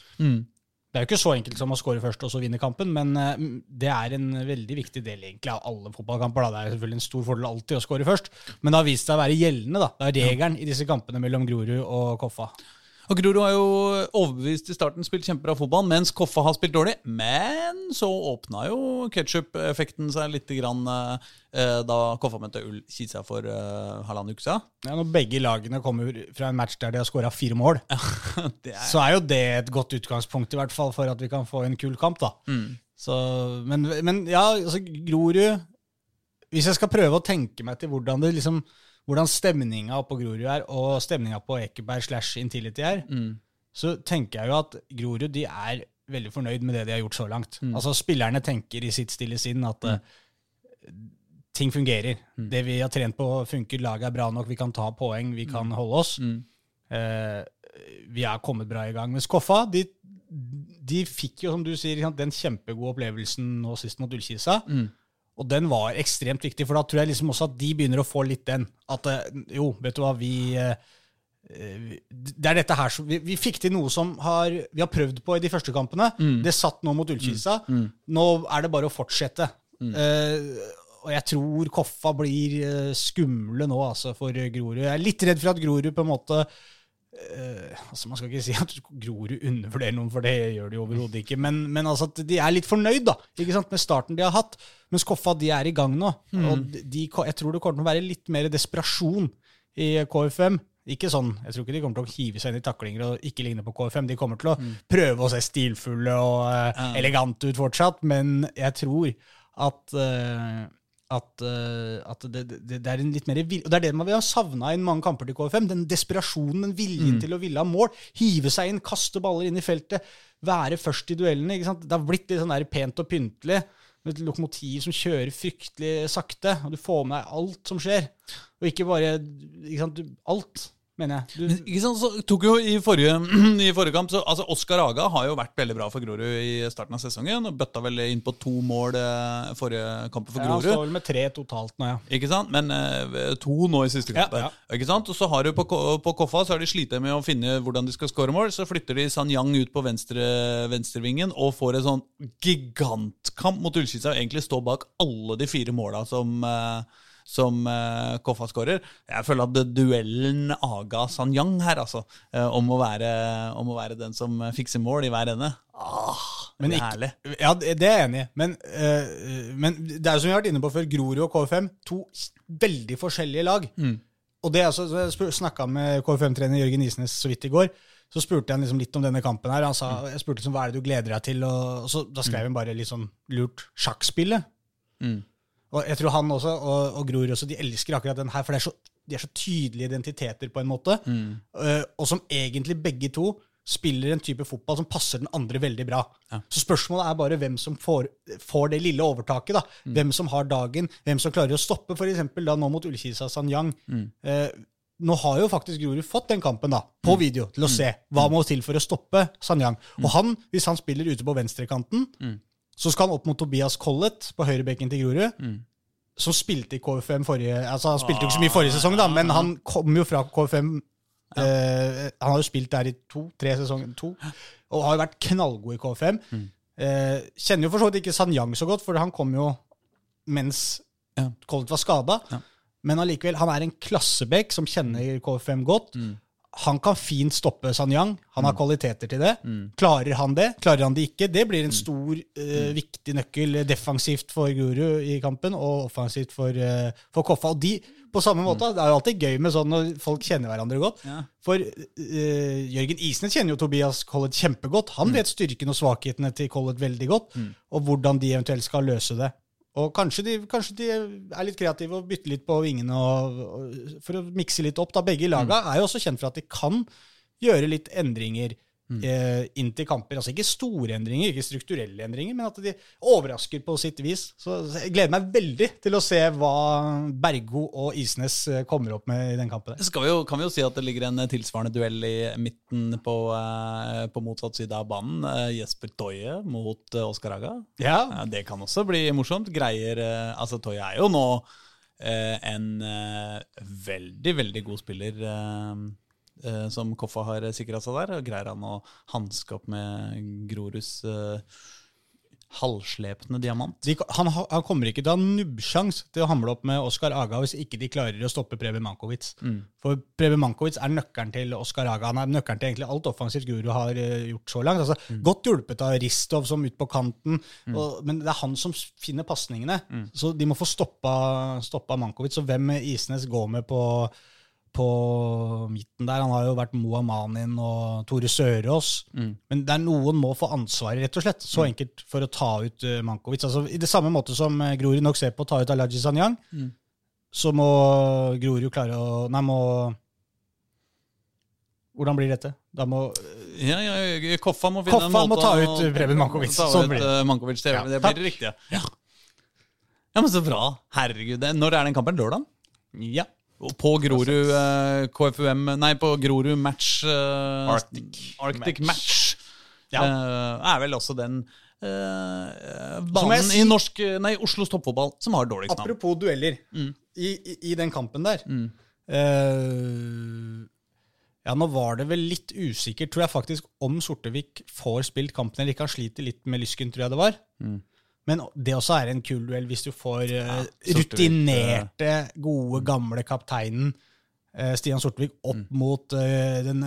Det er jo ikke så enkelt som å score først og så vinne kampen, men eh, det er en veldig viktig del egentlig av alle fotballkamper. Da. Det er selvfølgelig en stor fordel alltid å score først, men det har vist seg å være gjeldende. da. Det er regelen i disse kampene mellom Grorud og Koffa. Og Grorud har jo overbevist i starten spilt kjempebra fotball, mens Koffa har spilt dårlig. Men så åpna jo ketsjup-effekten seg litt grann, eh, da Koffa møtte Ull Kisa for eh, halvannen uke siden. Ja, når begge lagene kommer fra en match der de har skåra fire mål, <laughs> er, så er jo det et godt utgangspunkt i hvert fall for at vi kan få en kul kamp. da. Så, men, men ja, altså Grorud Hvis jeg skal prøve å tenke meg til hvordan det liksom hvordan stemninga på Grorud er, og stemninga på Ekeberg slash Intility er, så tenker jeg jo at Grorud de er veldig fornøyd med det de har gjort så langt. Altså Spillerne tenker i sitt stille sinn at eh, ting fungerer. Det vi har trent på, funker. Laget er bra nok. Vi kan ta poeng. Vi kan holde oss. Uh, vi er kommet bra i gang. Mens Koffa de, de fikk jo, som du sier, den kjempegode opplevelsen nå sist mot Ullkisa. Og den var ekstremt viktig, for da tror jeg liksom også at de begynner å få litt den. At eh, jo, vet du hva, vi eh, det er dette her som, vi, vi fikk til noe som har, vi har prøvd på i de første kampene. Det satt nå mot Ullkisa. Nå er det bare å fortsette. Uh, og jeg tror Koffa blir eh, skumle nå altså, for Grorud. Jeg er litt redd for at Grorud på en måte eh, altså Man skal ikke si at Grorud undervurderer noen, for det gjør de overhodet ikke. Men, men altså at de er litt fornøyd da, ikke sant, med starten de har hatt. Mens Koffa de er i gang nå. Og de, jeg tror det kommer til å være litt mer desperasjon i KFM. Ikke sånn, Jeg tror ikke de kommer til å hive seg inn i taklinger og ikke ligne på KFM. De kommer til å prøve å se stilfulle og uh, elegante ut fortsatt, men jeg tror at eh, at, uh, at det, det, det er en litt mer vil, Og det er det man vil ha savna i mange kamper til KFM. Den desperasjonen, den viljen til å ville ha mål. Hive seg inn, kaste baller inn i feltet. Være først i duellene. Det har blitt litt sånn der pent og pyntelig. med Et lokomotiv som kjører fryktelig sakte, og du får med deg alt som skjer. Og ikke bare ikke sant, alt. Mener jeg. Men, Du, ikke sant, så tok jo I forrige, <clears throat> i forrige kamp så, altså Oskar Aga har jo vært veldig bra for Grorud i starten av sesongen. og Bøtta vel inn på to mål eh, forrige kamp for ja, Grorud. står vel med tre totalt nå, ja. Ikke sant? Men eh, to nå i siste kamp. ja. Ikke sant? Og så har du på, på Koffa så har de slitt med å finne hvordan de skal skåre mål. Så flytter de Sanyang ut på venstre, venstrevingen og får en sånn gigantkamp mot Ullskisa. Egentlig står bak alle de fire måla som, eh, som uh, Koffa skårer. Jeg føler at duellen Aga-Sanyang her, altså, uh, om å, være, om å være den som fikser mål i hver ende ah, Men det er ikke- herlig. Ja, det er jeg enig i. Men, uh, men det er som vi har vært inne på før, Grorud og KFM, to veldig forskjellige lag. Og det altså, så Jeg snakka med KFM-trener Jørgen Isnes så vidt i går. Så spurte jeg liksom litt om denne kampen. her. Han sa, jeg spurte liksom, hva er det du gleder deg til. Og, og så, Da skrev han bare litt sånn lurt sjakkspillet. Mm. Og jeg tror han også, og, og Grorud også, de elsker akkurat den her, for det er så, de er så tydelige identiteter på en måte. Mm. Uh, og som egentlig begge to spiller en type fotball som passer den andre veldig bra. Ja. Så spørsmålet er bare hvem som får, får det lille overtaket. da. Mm. Hvem som har dagen, hvem som klarer å stoppe, f.eks. da nå mot Ullkisa Sanyang. Mm. Uh, nå har jo faktisk Grorud fått den kampen da, på Mm. video til å se hva må til for å stoppe Sanyang. Og han, hvis han spiller ute på venstrekanten, Mm. Så skal han opp mot Tobias Collett på høyrebekken til Grorud Mm. som spilte i KFM forrige altså Han spilte jo ikke så mye forrige sesong, da, men han kom jo fra KFM. Eh, han har jo spilt der i to-tre sesonger, to, og har jo vært knallgod i KFM. Eh, kjenner jo for så vidt ikke Sanyang så godt, for han kom jo mens Ja. Collett var skada. Ja. Men allikevel, han er en klassebekk som kjenner KFM godt. Han kan fint stoppe Sanyang. Han har kvaliteter til det. Klarer han det? Klarer han det ikke? Det blir en stor, uh, viktig nøkkel defensivt for Guru i kampen, og offensivt for, uh, for Koffa. Og de, på samme måte, Det er jo alltid gøy med sånn når folk kjenner hverandre godt. Ja. For uh, Jørgen Isnes kjenner jo Tobias Collett kjempegodt. Han vet styrken og svakhetene til Collett veldig godt, og hvordan de eventuelt skal løse det. Og kanskje de, kanskje de er litt kreative og bytter litt på vingene og, og, for å mikse litt opp. da Begge laga er jo også kjent for at de kan gjøre litt endringer eh, inn til kamper. Altså ikke store endringer, ikke strukturelle endringer, men at de overrasker på sitt vis. Så jeg gleder meg veldig til å se hva Bergo og Isnes eh, kommer opp med i den kampen. vi jo, kan vi jo si at det ligger en tilsvarende duell i midten på, eh, på motsatt side av banen. Eh, Jesper Toje mot eh, Oskar Aga. Ja, det kan også bli morsomt. Greier eh, Altså, Toje er jo nå eh, en eh, veldig, veldig god spiller eh, som Koffa har sikra seg der. Og greier han å hanske opp med Groruds eh, halvslepne diamant? de, han, han kommer ikke til å ha nubbsjans til å hamle opp med Oskar Aga hvis ikke de klarer å stoppe Preben Mankovic. For Preben Mankovic er nøkkelen til Oskar Aga. Han er nøkkelen til egentlig alt offensivt Guru har uh, gjort så langt. Altså, Godt hjulpet av Ristov som ut på kanten, og, men det er han som finner pasningene. Så de må få stoppa, stoppa Mankovic. Så hvem Isnes går med på på midten der. Han har jo vært Moa Manin og Tore Sørås. Men det er noen må få ansvaret, rett og slett. Så enkelt for å ta ut uh, Mankovic. Altså, I det samme måte som uh, Grorud nok ser på å ta ut Alaji Sanyang, så må Grorud klare å Nei, må Hvordan blir dette? Da må Ja, ja, Koffa må finne Koffa en må måte ta å- ut Preben Mankovic. Ta Sånn ut blir eh, Mankovic, det, Ja, det blir det riktige. Ja. ja, men så bra. Herregud. Når er den kampen? Lørdag? Ja. På Grorud eh, KFUM Nei, på Grorud match eh, Arctic Arctic match. Ja. Eh, er vel også den eh, Som jeg banen i norsk Nei, Oslos toppfotball som har dårligst navn. Apropos dueller. I, i, I den kampen der eh, Ja, nå var det vel litt usikkert, tror jeg faktisk, om Sortevik får spilt kampen eller ikke. Han sliter litt med lysken, tror jeg det var. Men det også er en kul duell hvis du får eh, Sortevik, rutinerte, gode, gamle kapteinen eh, Stian Sortevik opp mot eh, den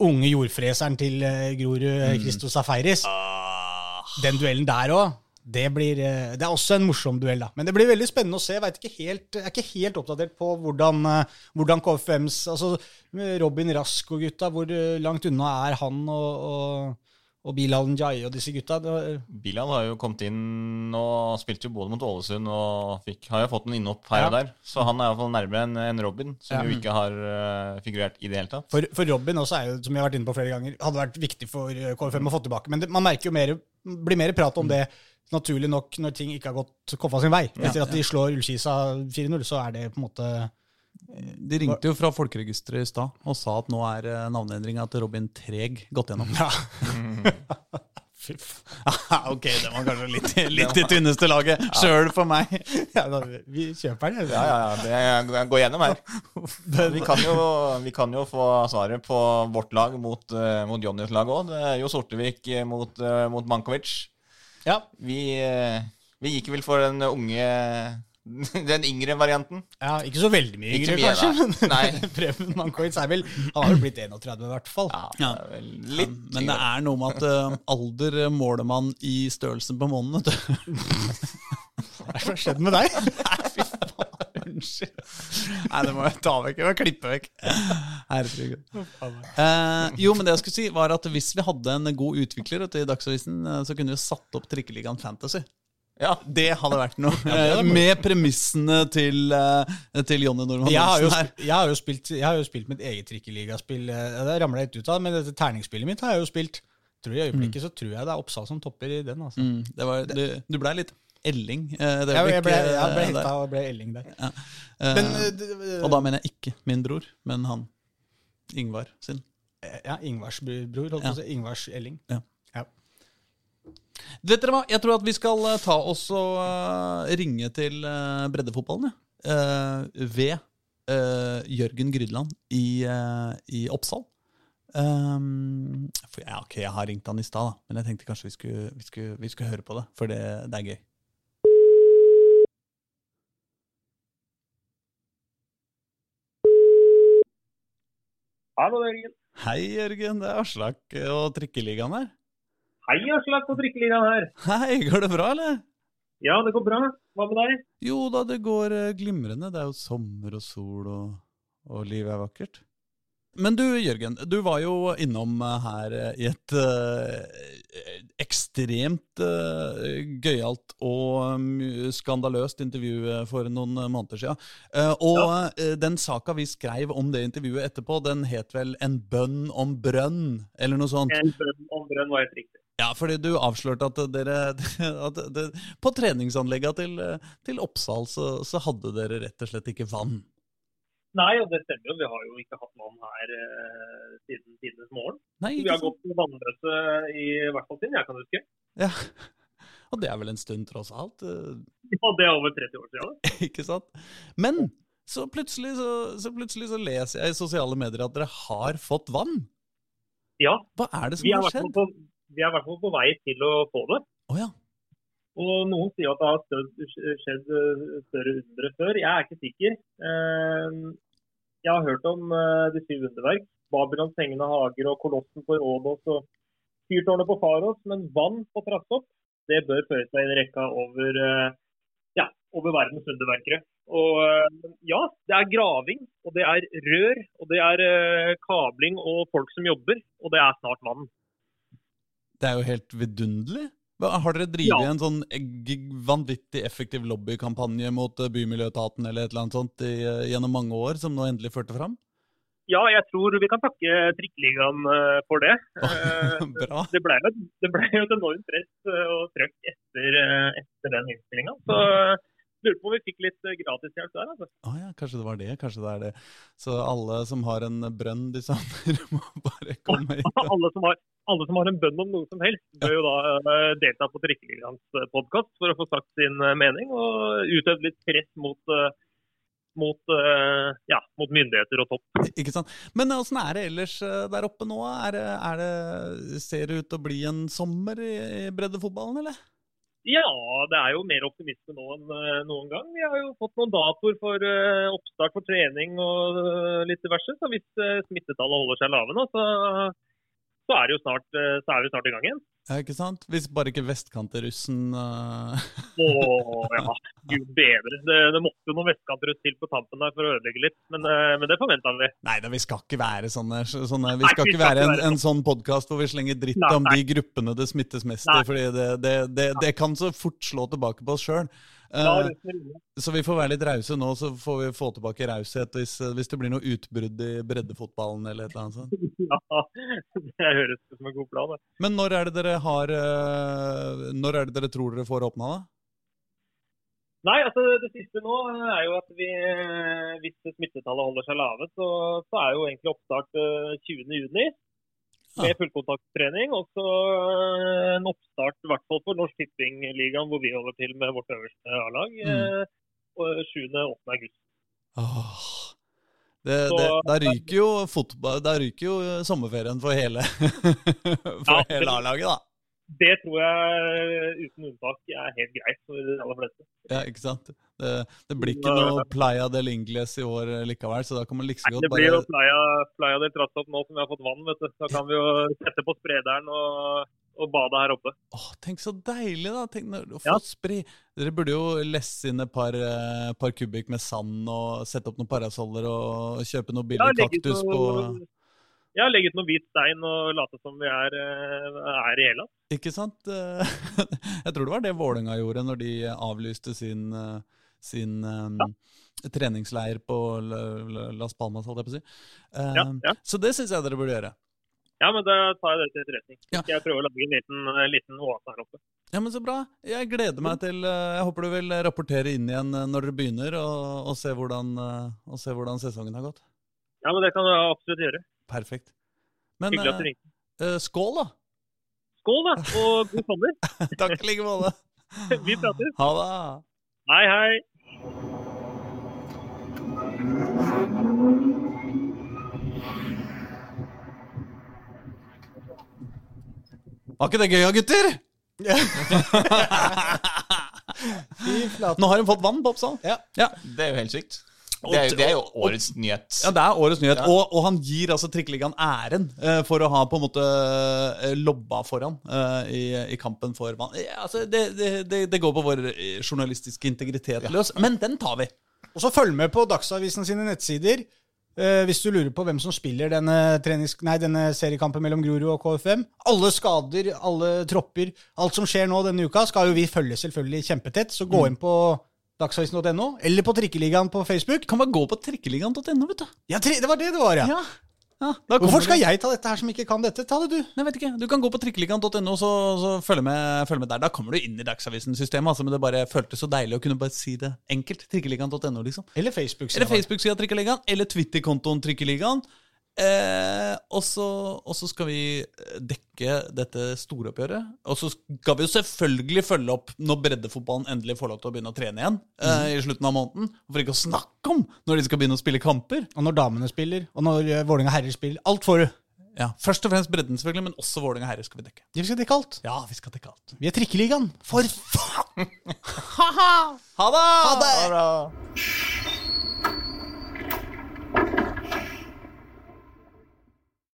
unge jordfreseren til Grorud, Christo Christos Safaris. Den duellen der òg. Det, blir, det er også en morsom duell, da. Men det blir veldig spennende å se. Jeg, ikke helt, jeg er ikke helt oppdatert på hvordan, hvordan KFMs altså Robin Rask og gutta, hvor langt unna er han og, og, og Bilal Njai og disse gutta? Bilal har jo kommet inn og spilte jo både mot Ålesund og fikk, har jo fått noen innhopp her Ja. og der. Så han er iallfall nærmere enn en Robin, som Ja. jo ikke har uh, figurert i det hele tatt. For, for Robin også er jo, som vi har vært inne på flere ganger, hadde vært viktig for eh, KFM å få tilbake. Men det, man merker jo mer, blir mer prat om det naturlig nok når ting ikke har gått Koffa sin vei. Etter at de slår Ullkisa 4-0, så er det på en måte De ringte jo fra Folkeregisteret i stad og sa at nå er eh, navneendringa til Robin Treg gått gjennom. Ja. <laughs> <laughs> Ok, det var kanskje litt, litt i tynneste laget sjøl for meg. <laughs> Ja, da, vi kjøper den. Ja, ja, ja. Det går gjennom her. Vi kan, jo, vi kan jo få svaret på vårt lag mot, eh, mot Johnnys lag òg. Det jo Sortevik mot, eh, mot Mankovic. Ja. Vi, vi gikk vel for den unge <laughs> Den yngre varianten. ja, ikke så veldig mye yngre, mye, kanskje. Men Nei. <laughs> Preben Mankiewicz er vel Han har vel blitt 31, i hvert fall. Ja, Ja. det er vel Men det er noe med at uh, alder måler man i størrelsen på månen. vet du. Hva har skjedd med deg? <laughs> Unnskyld. Nei, det må jeg ta vekk. Jeg må klippe vekk. Herregud. Eh, jo, men det jeg skulle si var at hvis vi hadde en god utvikler i Dagsavisen, eh, så kunne vi satt opp Trikkeligaen Fantasy. Ja. Det hadde vært noe. Ja, hadde vært med premissene til, eh, til Jonny Normann Jeg Olsen her. jeg, har jo spilt, jeg har jo spilt mitt eget trikkeligaspill. eh, Det ramla litt ut av, men dette terningsspillet mitt har jeg jo spilt. Tror I øyeblikket så tror jeg det er Oppsal som topper i den. altså. Mm, det var, du, du blei litt Elling. eh, det Jeg, jeg ble, jeg ble henta og ble Elling der. Ja. Men, d- og da mener jeg ikke min bror, men han Ingvar sin. Ja, Ingvars bror, holdt på å si. Ingvars Elling. Ja. Ja. Vet dere hva? Jeg tror at vi skal eh, ta oss og eh, ringe til eh, breddefotballen, ja. Eh, ved Jørgen Grydland i, i Oppsal. Um, for, ja, ok, jeg har ringt han i stad, men jeg tenkte kanskje vi skulle, vi skulle, vi skulle høre på det, for det, det er gøy. Hallo, Jørgen. Hei, Jørgen. Det er Aslak og Trikkeligaen her. Hei, Aslak på Trikkeligaen her. Hei, går det bra, eller? Ja, det går bra. Hva med deg? Jo da, det går eh, glimrende. Det er jo sommer og sol, og, og livet er vakkert. Men du, Jørgen, du var jo innom eh, her eh, i et eh, ekstremt uh, gøyalt og skandaløst intervju eh, for noen eh, måneder siden. Eh, og ja. den saka vi skrev om det intervjuet etterpå, den het vel 'En bønn om brønn', eller noe sånt? En bønn om brønn var helt riktig. Ja, fordi du avslørte at dere <laughs> at det, På treningsanlegget til, til Oppsal så, så hadde dere rett og slett ikke vann. Nei, og det stemmer jo. Vi har jo ikke hatt vann her eh, siden tidenes morgen. Nei, Vi har gått vannløse i hvert fall siden jeg kan huske. Ja. <laughs> Og det er vel en stund, tross alt. eh, Ja, det er over 30 år siden. <laughs> Ikke sant? Men så plutselig så, så plutselig så leser jeg i sosiale medier at dere har fått vann. Ja, Hva er det som har skjedd? på, vi er i hvert fall på vei til å få det. Oh, ja. Og noen sier at det har stød, skjedd eh, større undere før. Jeg er ikke sikker. Eh, Jeg har hørt om eh, de syv underverk. Babylons hengende hager og kolossen på Rådås og fyrtårnet på Faros. Men vann på Trassopp, det bør føre seg i i rekke over, ja, over verdens underverkere. Og ja, det er graving, og det er rør, og det er kabling og folk som jobber. Og det er snart vann. Det er jo helt vidunderlig. Har dere drevet Ja. en sånn vanvittig effektiv lobbykampanje mot eh, Bymiljøetaten eller et eller annet sånt i, eh, gjennom mange år, som nå endelig førte fram? Ja, jeg tror vi kan takke Trikkeligaen eh, for det. <laughs> Bra. det ble, jo, det ble jo et enormt press og trøkk etter, etter den innstillinga. Så lurer på om vi fikk litt eh, gratishjelp der. altså. Å ja, kanskje det var det. Kanskje det er det. Så alle som har en brønn de savner, <laughs> må bare komme <laughs> hit. Alle som, har, alle som har en bønn om noe som helst, bør jo da uh, delta på Trikkeligans podkast for å få sagt sin eh, mening og utøve litt press mot, uh, mot, ja, mot myndigheter og topp. Ikke sant? Men åssen er det ellers der oppe nå? Er det, er det, ser det ut til å bli en sommer i, i breddefotballen, eller? Ja, det er jo mer optimisme nå enn eh, noen gang. Vi har jo fått noen datoer for eh, oppstart for trening og eh, litt diverse. Så hvis smittetallet holder seg lave nå, så, så, er jo snart, eh, så er vi snart i gang igjen. Ja, ikke sant? Hvis bare ikke vestkantrussen uh... <laughs> Å ja, gud bedre. Det, det måtte noen vestkantruss til på tampen der for å ødelegge litt, men, eh, men det forventa vi. Nei da, vi skal ikke være sånne, sånne Vi Nei, skal vi ikke være en, en sånn podkast hvor vi slenger dritt Nei, om nei. de gruppene det smittes mest i, for det, det, det kan så fort slå tilbake på oss sjøl. Ringe. så vi får være litt rause nå, så får vi få tilbake raushet hvis, hvis det blir noe utbrudd i breddefotballen eller et eller annet sånt. <laughs> Ja, det høres ut som en god plan. det. Men når er det dere har eh, Når er det dere tror dere får åpna, da? Nei, altså det siste nå er jo at vi, hvis smittetallet holder seg lave, så, så er jo egentlig oppstart eh, 20.6 med fullkontakttrening. Og så eh, en oppstart i hvert fall for Norsk Tippingligaen, hvor vi holder til med vårt øverste A-lag. Mm. eh, og 7.-8. august. Åh. Det, det, da ryker jo fotball der ryker jo sommerferien for hele <laughs> For Ja, hele A-laget, da. Det tror jeg uten unntak er helt greit for de aller fleste. Ja, ikke sant? Det, det blir ikke noe Playa del Ingles i år likevel, så da kan man like bare Det blir jo Playa, playa del Trassop nå som vi har fått vann. vet du. Da kan vi jo sette på sprederen og, og bade her oppe. Åh, Tenk så deilig, da! Tenk når, å få Ja. spre Dere burde jo lesse inn et par, eh, par kubikk med sand og sette opp noen parasoller og kjøpe noe billig ja, kaktus på Ja, legge ut noe hvit stein og late som vi er, eh, er i Hellas. Ikke sant? <laughs> Jeg tror det var det Vålerenga gjorde når de avlyste sin, eh, sin eh, treningsleir på La- La- Las Palmas, holdt jeg på å si. Ja, ja. Så det syns jeg dere burde gjøre. Ja, men da tar jeg det til etterretning. Ja. Skal jeg prøve å lage en liten, en liten åte her oppe. Ja, men Så bra. Jeg gleder meg til Jeg håper du vil rapportere inn igjen når dere begynner, og, og, se, hvordan, og se hvordan sesongen har gått. Ja, men det kan jeg absolutt gjøre. Perfekt. Men Hyggelig at du ringte. eh, skål, da! Skål, da, og <laughs> god sommer. Takk i like måte. <laughs> Vi prates. Ha det. Hei, hei. Var ikke det gøy, gutter? <laughs> Fy flate. Nå har hun fått vann på Oppsal. Ja. ja. Det er jo helt sykt. Det er, det er jo årets nyhet. Ja, det er årets nyhet. Ja. Og, og han gir altså Trikkeligaen æren eh, for å ha på en måte eh, lobba foran eh, i, i kampen for vann. Ja, altså, det, det, det, det går på vår eh, journalistiske integritet løs, men den tar vi. Og så følg med på Dagsavisen sine nettsider eh, hvis du lurer på hvem som spiller denne, nei, denne seriekampen mellom Grorud og KFM. Alle skader, alle tropper, alt som skjer nå denne uka, skal jo vi følge selvfølgelig kjempetett. Så gå inn på dagsavisen.no, eller på Trikkeligaen på Facebook. Kan bare gå på trikkeligaen.no, vet du. Ja, tri det var det det var, ja. Ja. Ja, Hvorfor skal du... jeg ta dette her som ikke kan dette? Ta det, du. Nei, vet ikke. Du kan gå på trikkeligaen.no så, så følge med, følg, med der. Da kommer du inn i Dagsavisen-systemet. Altså, men det bare føltes så deilig å kunne bare si det enkelt. Trikkeligaen.no, liksom. Eller Facebook. Eller Facebook-sida Trikkeligaen, eller Twitter-kontoen Trikkeligaen. Eh, og, så, skal vi dekke dette store oppgjøret. Og så skal vi jo selvfølgelig følge opp når breddefotballen endelig får lov til å begynne å trene igjen. Eh, I slutten av måneden. For ikke å snakke om når de skal begynne å spille kamper. Og når damene spiller, og når uh, Vålerenga herrer spiller. Alt får du. Ja, Først og fremst bredden, selvfølgelig, men også Vålerenga herrer skal vi dekke. Vi skal dekke alt. Ja, vi skal dekke alt. Vi er Trikkeligaen. For <laughs> faen! Ha det! Ha det! Bra.